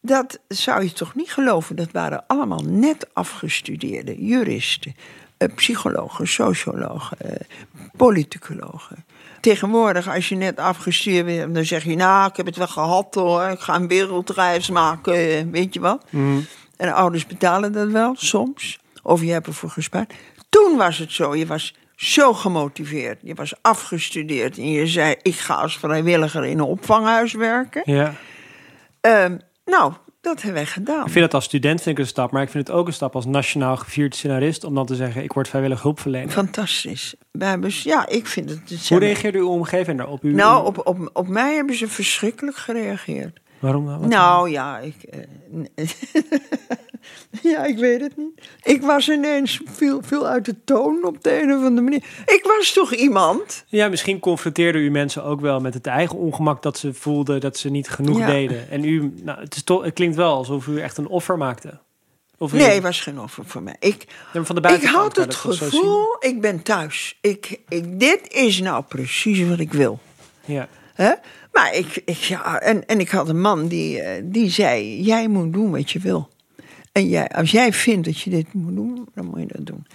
dat zou je toch niet geloven. Dat waren allemaal net afgestudeerde juristen, eh, psychologen, sociologen, eh, politicologen. Tegenwoordig, als je net afgestudeerd bent, dan zeg je: Nou, ik heb het wel gehad hoor. Ik ga een wereldreis maken, eh, weet je wat. En de ouders betalen dat wel, soms. Of je hebt ervoor gespaard. Toen was het zo, je was zo gemotiveerd. Je was afgestudeerd en je zei: Ik ga als vrijwilliger in een opvanghuis werken. Ja. Ehm, nou, dat hebben wij gedaan. Ik vind het als student vind ik een stap, maar ik vind het ook een stap als nationaal gevierd scenarist om dan te zeggen: ik word vrijwillig hulpverlener. Fantastisch. Wij hebben, ja, ik vind het. het Hoe reageerde uw omgeving daarop? U, Nou, op, op, op mij hebben ze verschrikkelijk gereageerd. Waarom dan? Wat- Nou ja, ik. eh, ja, ik weet het niet. Ik was ineens veel, veel uit de toon op de een of andere manier. Ik was toch iemand? Ja, misschien confronteerde u mensen ook wel met het eigen ongemak dat ze voelden dat ze niet genoeg Ja. deden. En u, nou, het, is toch, het klinkt wel alsof u echt een offer maakte. Of u- Nee, het was geen offer voor mij. Ik, Ja, van de ik had het gevoel, ik ben thuis. Ik, ik, dit is nou precies wat ik wil. Ja. Hè? Maar ik, ik, ja, en, en ik had een man die, eh, die zei: Jij moet doen wat je wil. En jij, als jij vindt dat je dit moet doen, dan moet je dat doen.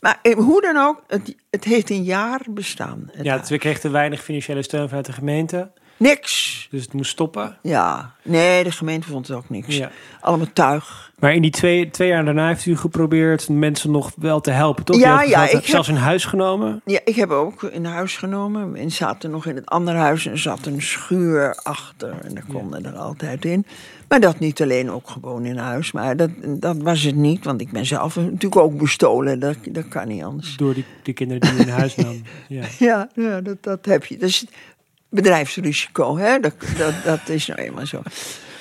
Maar eh, hoe dan ook, het, het heeft een jaar bestaan. het ja, huis. we kregen te weinig financiële steun vanuit de gemeente. Niks. Dus het moest stoppen. Ja, nee, de gemeente vond het ook niks. Ja. Allemaal tuig. Maar in die twee, twee jaar daarna heeft u geprobeerd mensen nog wel te helpen, toch? Ja, ja, ik heb- zelfs een huis genomen. Ja, ik heb ook in huis genomen. En zaten nog in het andere huis en er zat een schuur achter. En daar konden er altijd in. Maar dat niet alleen ook gewoon in huis. Maar dat, dat was het niet, want ik ben zelf natuurlijk ook bestolen. Dat, dat kan niet anders. Door die, die kinderen die in huis nam. Ja. Ja, ja dat, dat heb je. Het bedrijfsrisico, hè? Dat, dat, dat is nou eenmaal zo.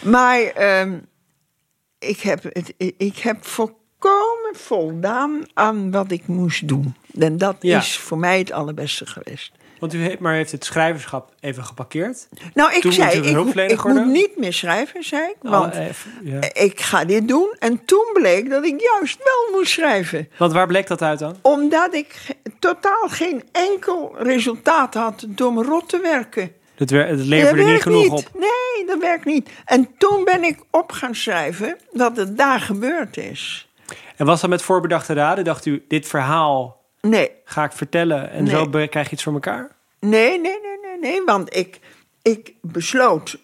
Maar ehm, ik, heb het, ik heb volkomen voldaan aan wat ik moest doen. En dat Ja. is voor mij het allerbeste geweest. Want u heeft, maar heeft het schrijverschap even geparkeerd. Nou, ik Toen zei, ik, ik moet niet meer schrijven, zei ik. Want even- ja. ik ga dit doen. En toen bleek dat ik juist wel moest schrijven. Want waar bleek dat uit dan? Omdat ik totaal geen enkel resultaat had door me rot te werken. Wer- Dat leverde niet genoeg niet. op. Nee, dat werkt niet. En toen ben ik op gaan schrijven dat het daar gebeurd is. En was dat met voorbedachte raden? Dacht u, dit verhaal Nee, ga ik vertellen en Nee. zo krijg je iets voor elkaar? nee, nee, nee, nee, nee. Want ik, ik besloot,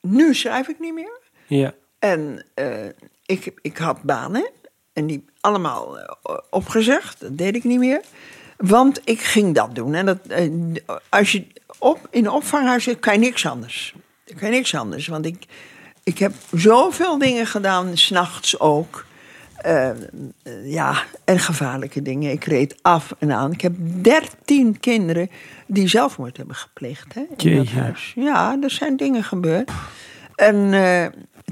nu schrijf ik niet meer. Ja. En eh, ik, ik had banen en die allemaal eh, opgezegd. Dat deed ik niet meer. Want ik ging dat doen. En dat, eh, als je op, in een opvanghuis zit, kan je niks anders. Kan je niks anders. Want ik, ik heb zoveel dingen gedaan, s'nachts ook. Eh, eh, ja, en gevaarlijke dingen. Ik reed af en aan. Ik heb dertien kinderen die zelfmoord hebben gepleegd hè, in dat Jeetje. huis. Ja, er zijn dingen gebeurd. En eh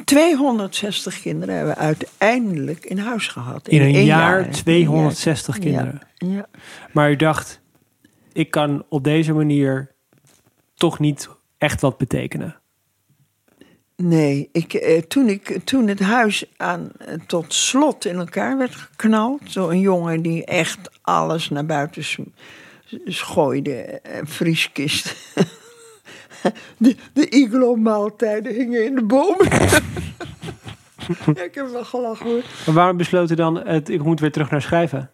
260 kinderen hebben we uiteindelijk in huis gehad. In een jaar 260 Ja, kinderen. Ja. Maar u dacht, ik kan op deze manier toch niet echt wat betekenen. Nee, ik, eh, toen, ik, toen het huis aan, eh, tot slot in elkaar werd geknald... zo'n jongen die echt alles naar buiten s- s- gooide, eh, vrieskist... De, de iglo-maaltijden hingen in de bomen. ik heb wel gelachen hoor. Maar waarom besloot u dan, het, ik moet weer terug naar schrijven?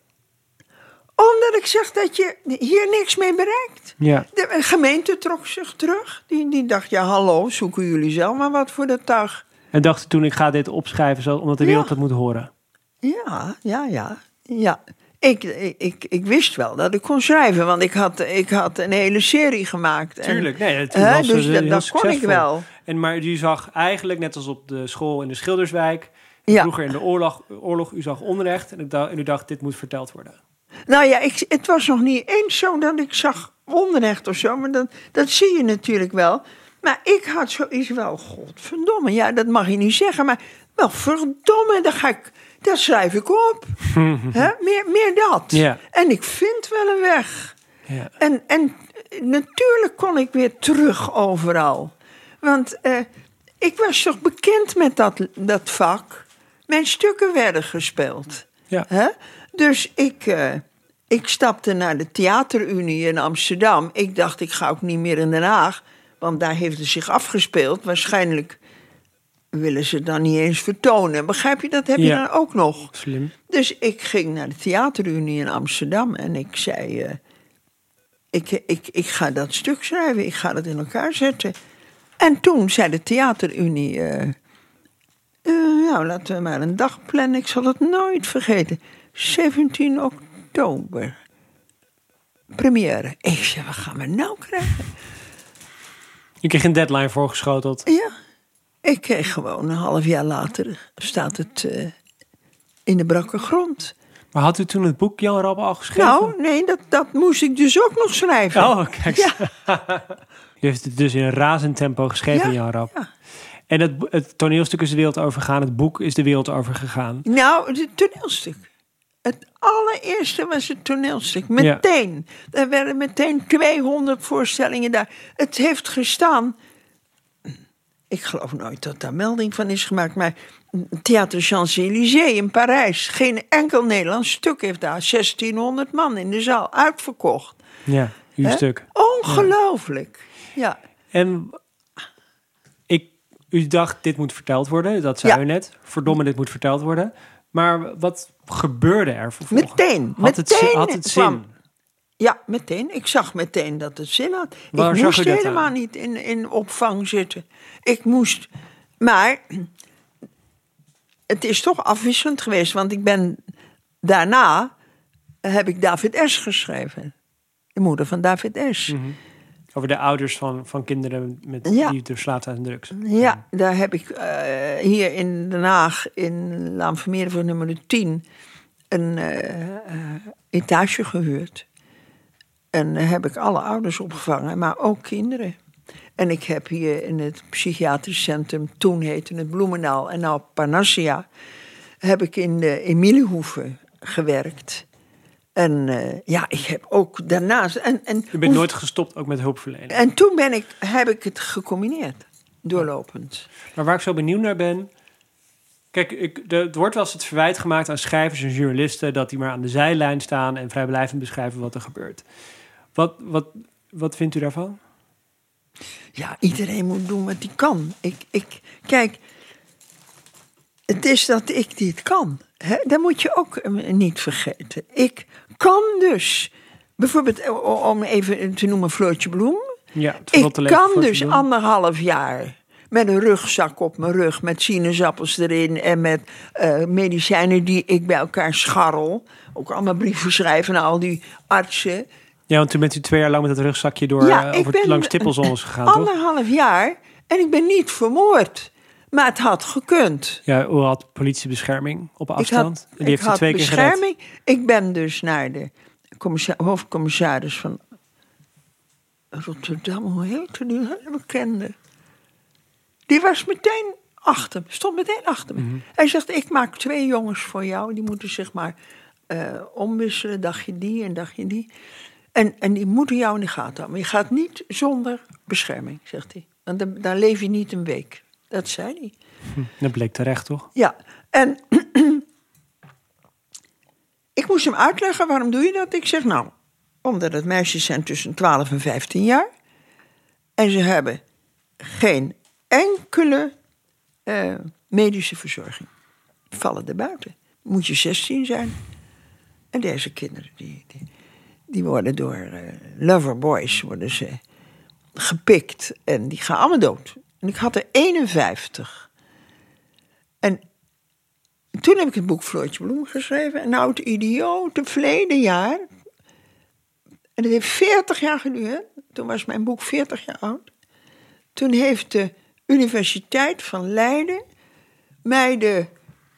Omdat ik zeg dat je hier niks mee bereikt. Ja. De gemeente trok zich terug. Die, die dacht, ja hallo, zoeken jullie zelf maar wat voor dat tuig. En dacht toen, ik ga dit opschrijven, zo, omdat de wereld Ja. het moet horen. Ja, ja, ja. ja. Ik, ik, ik, ik wist wel dat ik kon schrijven, want ik had, ik had een hele serie gemaakt. En, Tuurlijk, nee, het hè, was dus eh, dat, kon ik wel. En, maar u zag eigenlijk, net als op de school in de Schilderswijk... Ja. vroeger in de oorlog, oorlog, u zag onrecht en, ik dacht, en u dacht, dit moet verteld worden. Nou ja, ik, het was nog niet eens zo dat ik zag onrecht of zo, maar dat, dat zie je natuurlijk wel. Maar ik had zoiets wel, godverdomme, ja, dat mag je niet zeggen, maar wel verdomme, dan ga ik, dat schrijf ik op. Meer, meer dat. En ik vind wel een weg. En, en natuurlijk kon ik weer terug overal. Want eh, ik was toch bekend met dat, dat vak. Mijn stukken werden gespeeld. Ja. Hè? Dus ik, eh, ik stapte naar de Theaterunie in Amsterdam. Ik dacht, ik ga ook niet meer in Den Haag. Want daar heeft het zich afgespeeld. Waarschijnlijk willen ze dan niet eens vertonen. Begrijp je, dat heb je Ja. dan ook nog. Slim. Dus ik ging naar de Theaterunie in Amsterdam en ik zei: eh, ik, ik, ik ga dat stuk schrijven, ik ga dat in elkaar zetten. En toen zei de Theaterunie: eh, Nou, laten we maar een dag plannen, ik zal het nooit vergeten. 17 oktober. Première. Ik zei: Wat gaan we nou krijgen? Je kreeg een deadline voorgeschoteld. Ja, ik kreeg gewoon een half jaar later, staat het eh, in de brakke grond. Maar had u toen het boek Jan Rab al geschreven? Nou, nee, dat, dat moest ik dus ook nog schrijven. Oh, kijk. Ja. U heeft het dus in een razend tempo geschreven, Ja, Jan Rab. ja. En het, het toneelstuk is de wereld overgegaan. Het boek is de wereld overgegaan. Nou, het toneelstuk. Het allereerste was het toneelstuk. Meteen. Er werden meteen 200 voorstellingen daar. Het heeft gestaan. Ik geloof nooit dat daar melding van is gemaakt. Maar Theater Champs-Élysées in Parijs. Geen enkel Nederlands stuk heeft daar 1600 man in de zaal uitverkocht. Ja, uw stuk. Ongelooflijk. Ja. En ik, u dacht, dit moet verteld worden. Dat zei Ja. u net. Verdomme, dit moet verteld worden. Maar wat gebeurde er vervolgens? Meteen. Had het, meteen zin- had het zin? kwam- Ja, meteen. Ik zag meteen dat het zin had. Waar ik moest helemaal aan? niet in, in opvang zitten. Ik moest. Maar het is toch afwisselend geweest, want ik ben daarna heb ik David S. geschreven. De moeder van David S. Mhm. Over de ouders van, van kinderen met, Ja. die verslaafd aan drugs. Ja, daar heb ik eh, hier in Den Haag, in Laan Vermeer nummer 10, een eh, etage gehuurd. En daar heb ik alle ouders opgevangen, maar ook kinderen. En ik heb hier in het psychiatrisch centrum, toen heette het Bloemendaal en nou Parnassia, heb ik in de Emiliehoeve gewerkt. En eh, ja, ik heb ook daarnaast. En, en, U bent nooit gestopt, ook met hulpverlening. en toen ben ik, heb ik het gecombineerd, doorlopend. Maar waar ik zo benieuwd naar ben. Kijk, ik, de, er wordt wel eens het verwijt gemaakt aan schrijvers en journalisten dat die maar aan de zijlijn staan en vrijblijvend beschrijven wat er gebeurt. Wat, wat, wat vindt u daarvan? Ja, iedereen moet doen wat hij kan. Ik, ik, kijk, het is dat ik dit kan. Hè? Dat moet je ook eh, niet vergeten. Ik kan dus, bijvoorbeeld eh, om even te noemen Floortje Bloem. Ja, Ik kan dus anderhalf jaar met een rugzak op mijn rug, met sinaasappels erin en met eh, medicijnen die ik bij elkaar scharrel. Ook allemaal brieven schrijven naar al die artsen. Ja, want toen bent u twee jaar lang met dat rugzakje door Ja, ik over langs tippelzones gegaan, toch? Anderhalf jaar en ik ben niet vermoord. Maar het had gekund. Ja, u had politiebescherming op afstand. Ik had, die heeft ik had twee keer bescherming. Ik ben dus naar de commissa- hoofdcommissaris van Rotterdam. Hoe heette die bekende? Die was meteen achter me. Stond meteen achter me. Mhm. Hij zegt, ik maak twee jongens voor jou. Die moeten zich maar eh, omwisselen. Dagje die en dagje die. En, en die moeten jou in de gaten houden. Je gaat niet zonder bescherming, zegt hij. Want dan, dan leef je niet een week. Dat zei hij. Dat bleek terecht, toch? Ja, en ik moest hem uitleggen waarom doe je dat. Ik zeg nou, omdat het meisjes zijn tussen 12 en 15 jaar. En ze hebben geen enkele eh, medische verzorging. Vallen er buiten. Moet je 16 zijn. En deze kinderen, die, die, die worden door eh, loverboys worden ze gepikt. En die gaan allemaal dood. En ik had er 51. En toen heb ik het boek Floortje Bloem geschreven. En nou, het idiote verleden jaar. En het heeft 40 jaar geduurd. Toen was mijn boek 40 jaar oud. Toen heeft de Universiteit van Leiden mij de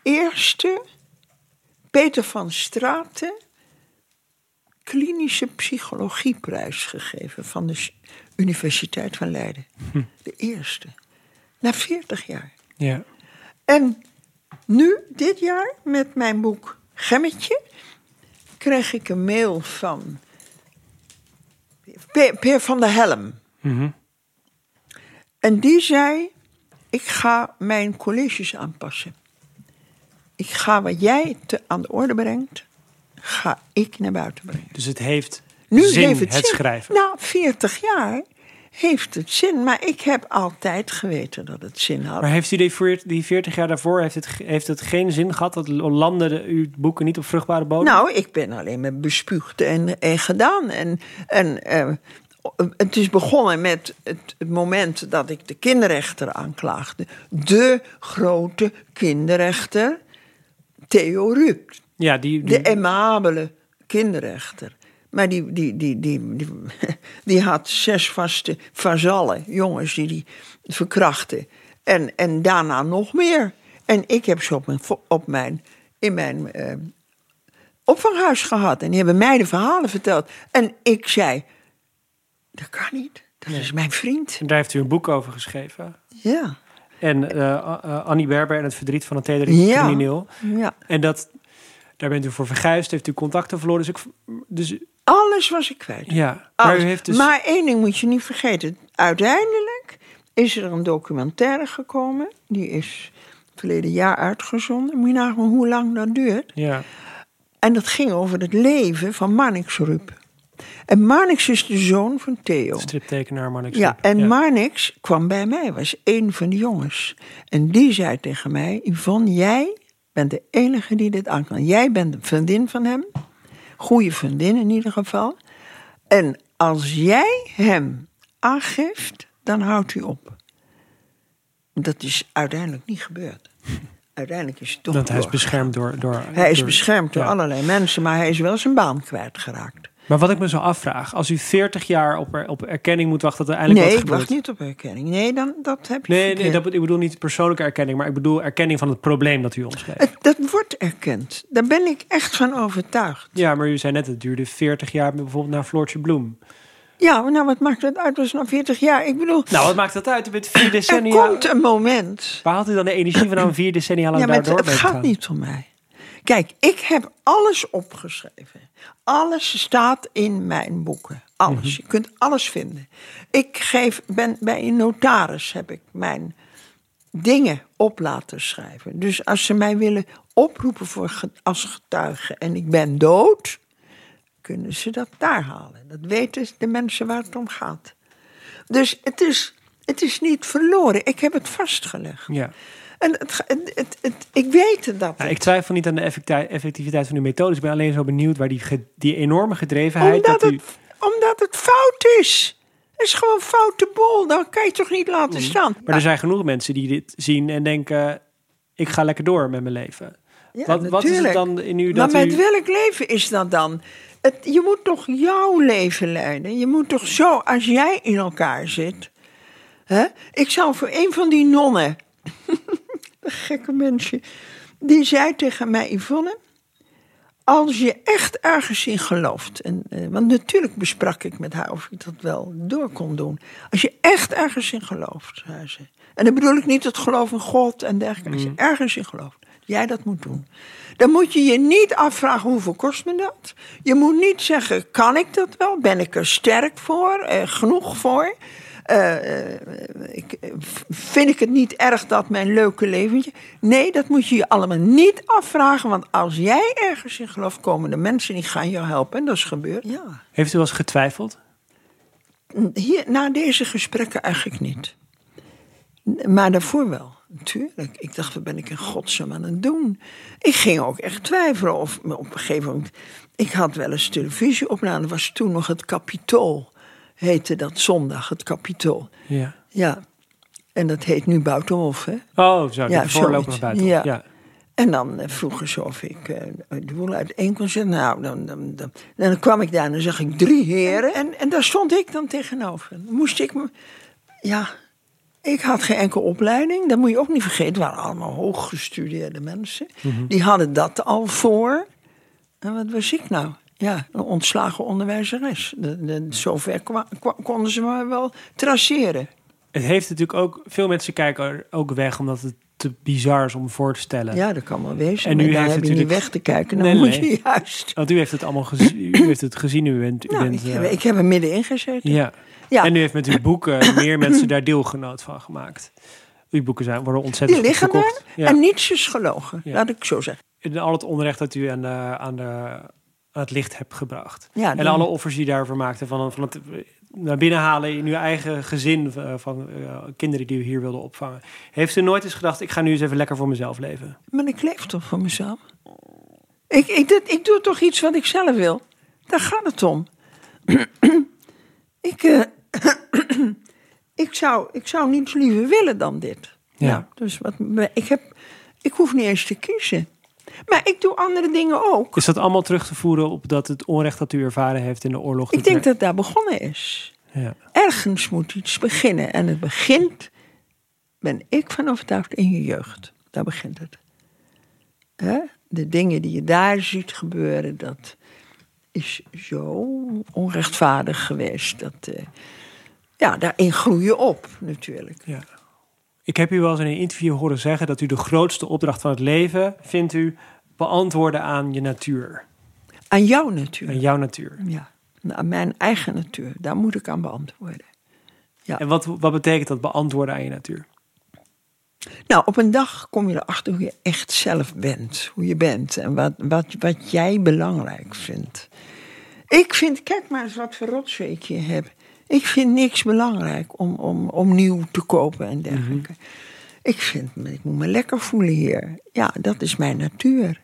eerste Peter van Straten klinische psychologieprijs gegeven van de Universiteit van Leiden. De eerste. Na 40 jaar. Ja. En nu, dit jaar, met mijn boek Gemmetje, kreeg ik een mail van Peer, Peer van der Helm. Mhm. En die zei: Ik ga mijn colleges aanpassen. Ik ga wat jij te, aan de orde brengt, ga ik naar buiten brengen. Dus het heeft Nu zin, heeft het, het zin. schrijven. Na 40 jaar heeft het zin. Maar ik heb altijd geweten dat het zin had. Maar heeft u die, veert- die 40 jaar daarvoor, heeft het, heeft het geen zin gehad? Dat landde de, uw boeken niet op vruchtbare bodem? Nou, ik ben alleen maar bespuugd en, en gedaan. En, en eh, het is begonnen met het, het moment dat ik de kinderrechter aanklaagde. De grote kinderrechter, Theo Rup. Ja, die, die, De aimabele kinderrechter. Maar die, die, die, die, die, die had zes vaste vazallen, jongens die die verkrachten. En, en daarna nog meer. En ik heb ze op mijn, op mijn, in mijn eh, opvanghuis gehad. En die hebben mij de verhalen verteld. En ik zei, dat kan niet. Dat is mijn vriend. daar heeft u een boek over geschreven. Ja. En eh, eh, Annie Berber en het verdriet van een tedere Ja. crimineel. ja. En dat, daar bent u voor verguisd, heeft u contacten verloren. Dus, ik, dus Alles was ik kwijt. ja, maar u heeft dus... Maar één ding moet je niet vergeten. Uiteindelijk is er een documentaire gekomen. Die is verleden jaar uitgezonden. Moet je nagaan hoe lang dat duurt. ja, En dat ging over het leven van Marnix Rup. En Marnix is de zoon van Theo. striptekenaar Marnix Ja, en Marnix kwam bij mij, was één van de jongens. En die zei tegen mij: Yvonne, jij bent de enige die dit aan kan. Jij bent de vriendin van hem. Goede vriendin in ieder geval. En als jij hem aangeeft, dan houdt hij op. Dat is uiteindelijk niet gebeurd. Uiteindelijk is het toch Dat hij is beschermd door... door Hij is door- beschermd door ja. allerlei mensen, maar hij is wel zijn baan kwijtgeraakt. Maar wat ik me zo afvraag, als u 40 jaar op, er, op erkenning moet wachten, dat er eindelijk Nee, wat ik gebeurt. wacht niet op erkenning. Nee, dan, dat heb je Nee, nee dat, ik bedoel niet persoonlijke erkenning, maar ik bedoel erkenning van het probleem dat u omschreef. Het, dat wordt erkend. Daar ben ik echt van overtuigd. Ja, maar u zei net, het duurde 40 jaar bijvoorbeeld naar Floortje Bloem. Ja, maar nou, wat maakt dat uit? Dat is nog 40 jaar. Ik bedoel, Nou, wat maakt dat uit? U bent vier er decennia... komt een moment. Waar haalt u dan de energie van om vier decennia lang Ja, maar het, daardoor het te gaat niet om mij. Kijk, ik heb alles opgeschreven. Alles staat in mijn boeken. Alles. Mhm. Je kunt alles vinden. Ik geef, ben bij een notaris heb ik mijn dingen op laten schrijven. Dus als ze mij willen oproepen voor als getuige en ik ben dood, kunnen ze dat daar halen. Dat weten de mensen waar het om gaat. Dus het is, het is niet verloren. Ik heb het vastgelegd. Ja. En het, het, het, het- ik weet het dat. Nou, het- ik twijfel niet aan de effecti- effectiviteit van uw methodes. Ik ben alleen zo benieuwd waar die, die enorme gedrevenheid... omdat, dat u, het, omdat het fout is. Het is gewoon foute bol. Dat kan je toch niet laten staan. Mm. maar er zijn genoeg mensen die dit zien en denken... ik ga lekker door met mijn leven. Ja, wat, wat is het dan in u Maar dat met u... welk leven is dat dan? Het, je moet toch jouw leven leiden? Je moet toch zo, als jij in elkaar zit. Hè? Ik zou voor een van die nonnen, gekke mensje, die zei tegen mij: Yvonne, als je echt ergens in gelooft. En, eh, want natuurlijk besprak ik met haar of ik dat wel door kon doen. Als je echt ergens in gelooft, zei ze. En dan bedoel ik niet het geloof in God en dergelijke. Als je ergens in gelooft, jij dat moet doen. Dan moet je je niet afvragen hoeveel kost me dat. Je moet niet zeggen, kan ik dat wel? Ben ik er sterk voor? Eh, genoeg voor? Eh, eh, ik, eh, vind ik het niet erg dat mijn leuke leventje... Nee, dat moet je je allemaal niet afvragen. Want als jij ergens in gelooft, komen de mensen die gaan jou helpen. En dat is gebeurd. Ja. Heeft u wel eens getwijfeld? Hier, na deze gesprekken eigenlijk niet. Maar daarvoor wel, natuurlijk. Ik dacht, wat ben ik in godsnaam aan het doen? Ik ging ook echt twijfelen of op een gegeven moment... Ik had wel eens televisie opname. Dat was toen nog het Capitool. Heette dat zondag, het Capitool. Ja. Ja. En dat heet nu Buitenhof, hè? Oh, zo, Ja, de voorloper zoiets. buiten. Ja. Ja. En dan eh, vroegen ze of ik eh, de boel uit kon zetten. Nou, dan, dan, dan, dan kwam ik daar en dan zag ik drie heren. En, en daar stond ik dan tegenover. Dan moest ik me... Ja, ik had geen enkele opleiding. Dat moet je ook niet vergeten. Het waren allemaal hooggestudeerde mensen. Die hadden dat al voor. En wat was ik nou? Ja, een ontslagen onderwijzeres. De, de, zover kwa- kwa- konden ze me wel traceren. Het heeft natuurlijk ook... Veel mensen kijken er ook weg omdat het te bizar is om voor te stellen. Ja, dat kan wel wezen. En nu heeft heb niet weg te kijken. Dan Nee, moet nee. je juist... Want u heeft het allemaal gezien. U heeft het gezien. U bent... U Nou, bent ik, eh, heb, ik heb er middenin gezeten. ja. Ja. En u heeft met uw boeken meer mensen daar deelgenoot van gemaakt. Uw boeken zijn, worden ontzettend Die liggen. Ja. en niets is gelogen. Ja. Laat ik zo zeggen. En al het onrecht dat u aan, de, aan, de, aan het licht hebt gebracht. Ja, en dan- alle offers die je daarvoor maakte. Van, van het naar binnen halen in uw eigen gezin. eh, Van eh, kinderen die u hier wilde opvangen. Heeft u nooit eens gedacht, ik ga nu eens even lekker voor mezelf leven? Maar ik leef toch voor mezelf? Ik, ik, dit- ik doe toch iets wat ik zelf wil? Daar gaat het om. ik, eh, ik, zou, ik zou niets liever willen dan dit. Ja. Nou, dus wat, ik, heb, ik hoef niet eens te kiezen. Maar ik doe andere dingen ook. Is dat allemaal terug te voeren op dat het onrecht dat u ervaren heeft in de oorlog? Ik denk dat daar begonnen is. Ja. Ergens moet iets beginnen. En het begint, ben ik van overtuigd, in je jeugd. Daar begint het. De dingen die je daar ziet gebeuren, dat is zo onrechtvaardig geweest. Dat, eh, ja, daarin groei je op, natuurlijk. Ja. Ik heb u wel eens in een interview horen zeggen dat u de grootste opdracht van het leven vindt u beantwoorden aan je natuur. Aan jou natuurlijk. Aan jouw natuur. Ja, aan mijn eigen natuur. Daar moet ik aan beantwoorden. Ja. En wat, wat betekent dat beantwoorden aan je natuur? Nou, op een dag kom je erachter hoe je echt zelf bent. Hoe je bent en wat, wat, wat jij belangrijk vindt. Ik vind, kijk maar eens wat voor rotzooi ik hier heb. Ik vind niks belangrijk om, om, om nieuw te kopen en dergelijke. Ik vind, ik moet me lekker voelen hier. Ja, dat is mijn natuur.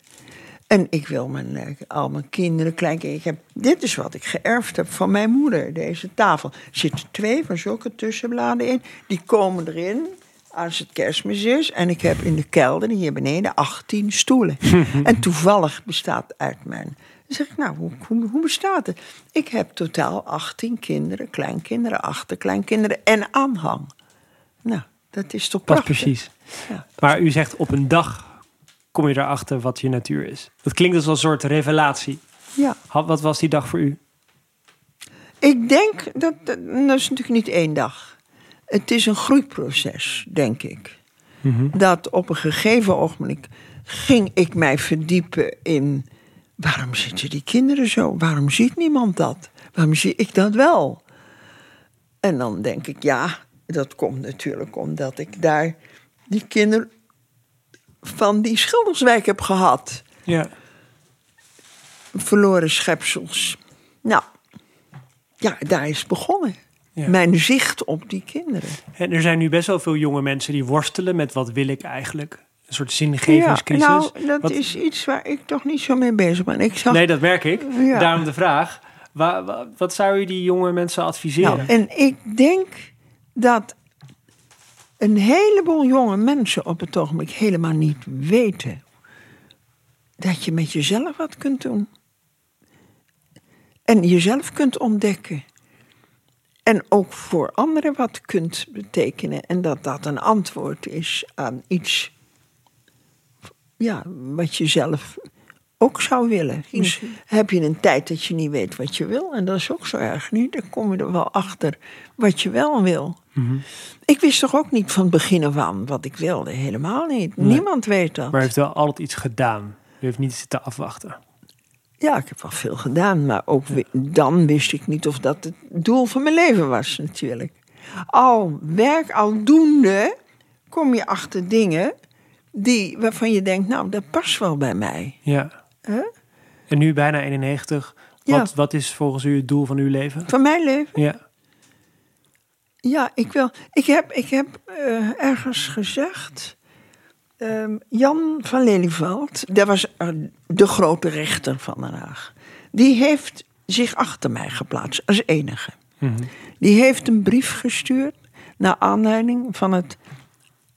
En ik wil mijn, eh, al mijn kinderen, kleinkinderen. Ik heb, dit is wat ik geërfd heb van mijn moeder, deze tafel. Er zitten twee van zulke tussenbladen in. Die komen erin als het kerstmis is. En ik heb in de kelder, hier beneden, 18 stoelen. en toevallig bestaat uit mijn... Dan zeg ik, nou, hoe, hoe, hoe bestaat het? Ik heb totaal 18 kinderen, kleinkinderen, achterkleinkinderen en aanhang. Nou, dat is toch prachtig? precies. Ja. Maar u zegt op een dag kom je erachter wat je natuur is. Dat klinkt als een soort revelatie. Ja. Wat was die dag voor u? Ik denk dat, dat dat is natuurlijk niet één dag. Het is een groeiproces, denk ik. Dat op een gegeven ogenblik ging ik mij verdiepen in waarom zitten die kinderen zo? Waarom ziet niemand dat? Waarom zie ik dat wel? En dan denk ik, ja, dat komt natuurlijk omdat ik daar die kinderen van die Schilderswijk heb gehad. Ja. Verloren schepsels. Nou, ja, daar is begonnen. Ja. Mijn zicht op die kinderen. En er zijn nu best wel veel jonge mensen die worstelen met wat wil ik eigenlijk? Een soort zingevingscrisis. Ja, nou, dat Wat- is iets waar ik toch niet zo mee bezig ben. Ik zag, Nee, dat merk ik. Ja. Daarom de vraag. Wa- wa- wat zou u die jonge mensen adviseren? nou, en ik denk dat een heleboel jonge mensen op het ogenblik helemaal niet weten dat je met jezelf wat kunt doen. En jezelf kunt ontdekken. En ook voor anderen wat kunt betekenen. En dat dat een antwoord is aan iets ja, wat je zelf ook zou willen. Misschien heb je een tijd dat je niet weet wat je wil. En dat is ook zo erg niet. Dan kom je er wel achter wat je wel wil. Ik wist toch ook niet van het begin af aan wat ik wilde. Helemaal niet. Niemand weet dat. Maar u heeft wel altijd iets gedaan. U heeft niet zitten afwachten. Ja, ik heb wel veel gedaan. Maar ook dan wist ik niet of dat het doel van mijn leven was natuurlijk. Al werk, al doende, kom je achter dingen die, waarvan je denkt, nou, dat past wel bij mij. Ja. En nu bijna 91. Ja. Wat, wat is volgens u het doel van uw leven? Van mijn leven? Ja. Ja, ik wil. Ik heb, ik heb eh, ergens gezegd. ehm, Jan van Lelyveld, dat was eh, de grote rechter van Den Haag. Die heeft zich achter mij geplaatst als enige. Die heeft een brief gestuurd Naar aanleiding van het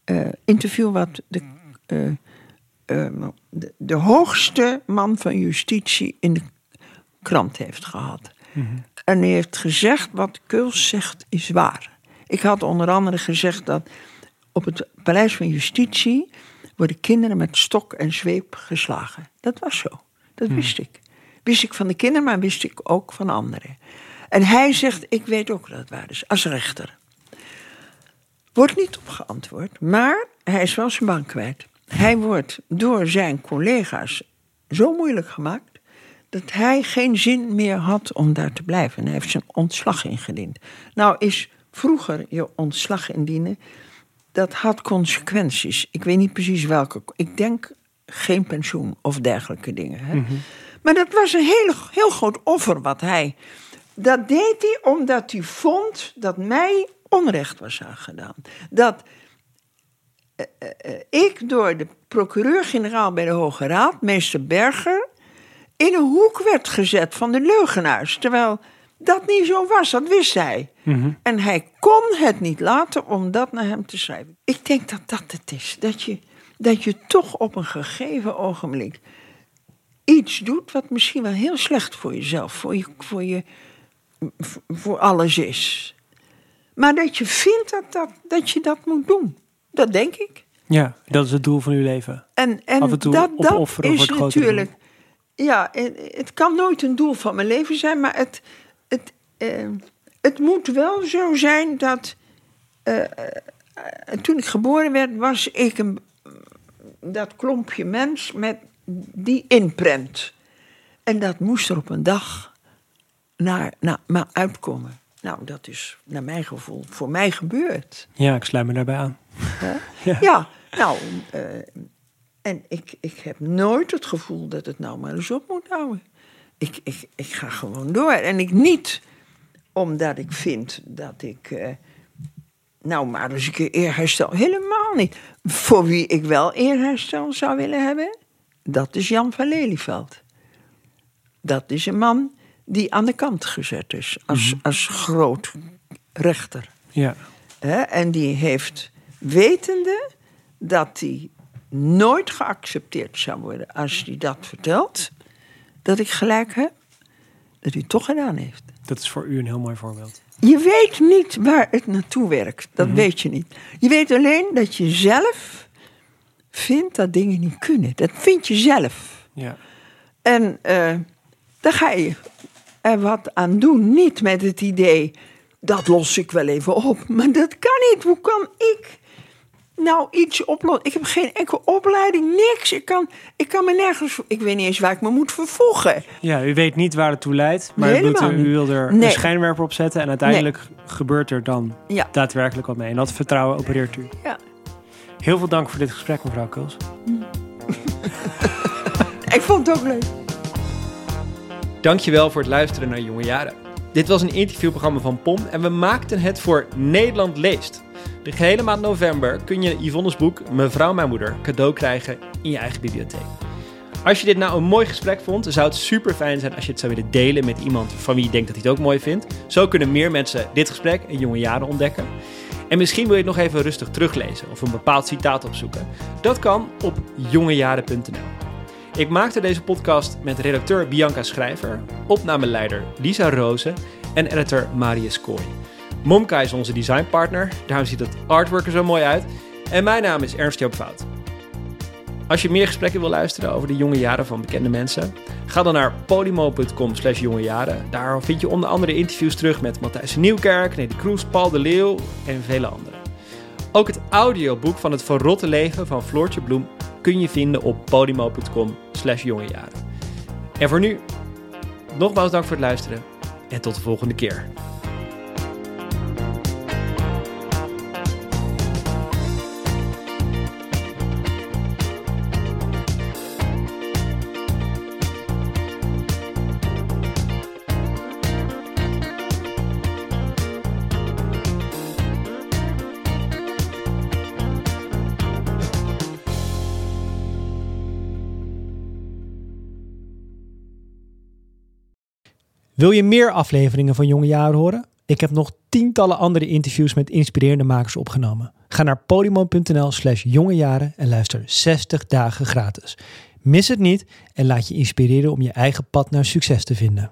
eh, interview wat de, eh, eh, de, de hoogste man van justitie in de krant heeft gehad. En hij heeft gezegd wat Kuls zegt is waar. Ik had onder andere gezegd dat op het Paleis van Justitie worden kinderen met stok en zweep geslagen. Dat was zo. Dat wist ik. Wist ik van de kinderen, maar wist ik ook van anderen. En hij zegt, ik weet ook dat het waar is, als rechter. Wordt niet op geantwoord, maar hij is wel zijn bank kwijt. Hij wordt door zijn collega's zo moeilijk gemaakt dat hij geen zin meer had om daar te blijven. En hij heeft zijn ontslag ingediend. Nou is vroeger je ontslag indienen, dat had consequenties. Ik weet niet precies welke. Ik denk geen pensioen of dergelijke dingen. Hè? Maar dat was een heel, heel groot offer wat hij. Dat deed hij omdat hij vond dat mij onrecht was aangedaan. Dat ik door de procureur-generaal bij de Hoge Raad, meester Berger, in een hoek werd gezet van de leugenaars. Terwijl dat niet zo was, dat wist hij. En hij kon het niet laten om dat naar hem te schrijven. Ik denk dat dat het is. Dat je, dat je toch op een gegeven ogenblik iets doet wat misschien wel heel slecht voor jezelf, voor, je, voor, je, voor alles is. Maar dat je vindt dat, dat, dat je dat moet doen. Dat denk ik. Ja, dat is het doel van uw leven. En, en Af en toe dat, dat is natuurlijk. Ja, het kan nooit een doel van mijn leven zijn, maar het, het, eh, het moet wel zo zijn dat. eh, eh, toen ik geboren werd, was ik een, dat klompje mens met die inprent. En dat moest er op een dag naar, naar, maar uitkomen. Nou, dat is naar mijn gevoel voor mij gebeurd. Ja, ik sluit me daarbij aan. Ja, nou, eh, en ik, ik heb nooit het gevoel dat het nou maar eens op moet houden. Ik, ik, ik ga gewoon door. En ik niet omdat ik vind dat ik, eh, nou maar eens een keer eerherstel. Helemaal niet. Voor wie ik wel eerherstel zou willen hebben, dat is Jan van Lelyveld. Dat is een man die aan de kant gezet is als, als groot rechter. Ja. Hè, en die heeft, wetende dat hij nooit geaccepteerd zou worden als hij dat vertelt, dat ik gelijk heb, dat hij het toch gedaan heeft. Dat is voor u een heel mooi voorbeeld. Je weet niet waar het naartoe werkt. Dat weet je niet. Je weet alleen dat je zelf vindt dat dingen niet kunnen. Dat vind je zelf. Ja. En eh daar ga je er wat aan doen. Niet met het idee, dat los ik wel even op. Maar dat kan niet. Hoe kan ik nou iets oplossen? Ik heb geen enkele opleiding, niks. Ik kan, ik kan me nergens... Ik weet niet eens waar ik me moet vervoegen. ja, u weet niet waar het toe leidt, maar Nee, u, wil er. Nee. een schijnwerper op zetten en uiteindelijk gebeurt er dan Ja. daadwerkelijk wat mee. En dat vertrouwen opereert u. Ja. Heel veel dank voor dit gesprek, mevrouw Kuls. Ik vond het ook leuk. Dankjewel voor het luisteren naar Jonge Jaren. Dit was een interviewprogramma van POM en we maakten het voor Nederland Leest. De gehele maand november kun je Yvonne's boek Mevrouw Mijn Moeder cadeau krijgen in je eigen bibliotheek. Als je dit nou een mooi gesprek vond, zou het super fijn zijn als je het zou willen delen met iemand van wie je denkt dat hij het ook mooi vindt. Zo kunnen meer mensen dit gesprek en Jonge Jaren ontdekken. En misschien wil je het nog even rustig teruglezen of een bepaald citaat opzoeken. Dat kan op jongejaren.nl. Ik maakte deze podcast met redacteur Bianca Schrijver, opnameleider Lisa Rozen en editor Marius Kooi. Momka is onze designpartner, daarom ziet het artwork er zo mooi uit. En mijn naam is Ernst Joop Fout. Als je meer gesprekken wil luisteren over de jonge jaren van bekende mensen, ga dan naar podimo.com slash jonge jaren. Daar vind je onder andere interviews terug met Matthijs Nieuwkerk, Nelly Kroes, Paul de Leeuw en vele anderen. Ook het audioboek van het verrotte leven van Floortje Bloem kun je vinden op podimo.com slash jongejaren. En voor nu, nogmaals dank voor het luisteren en tot de volgende keer. Wil je meer afleveringen van Jonge Jaren horen? Ik heb nog tientallen andere interviews met inspirerende makers opgenomen. Ga naar podium.nl slash jongejaren en luister 60 dagen gratis. Mis het niet en laat je inspireren om je eigen pad naar succes te vinden.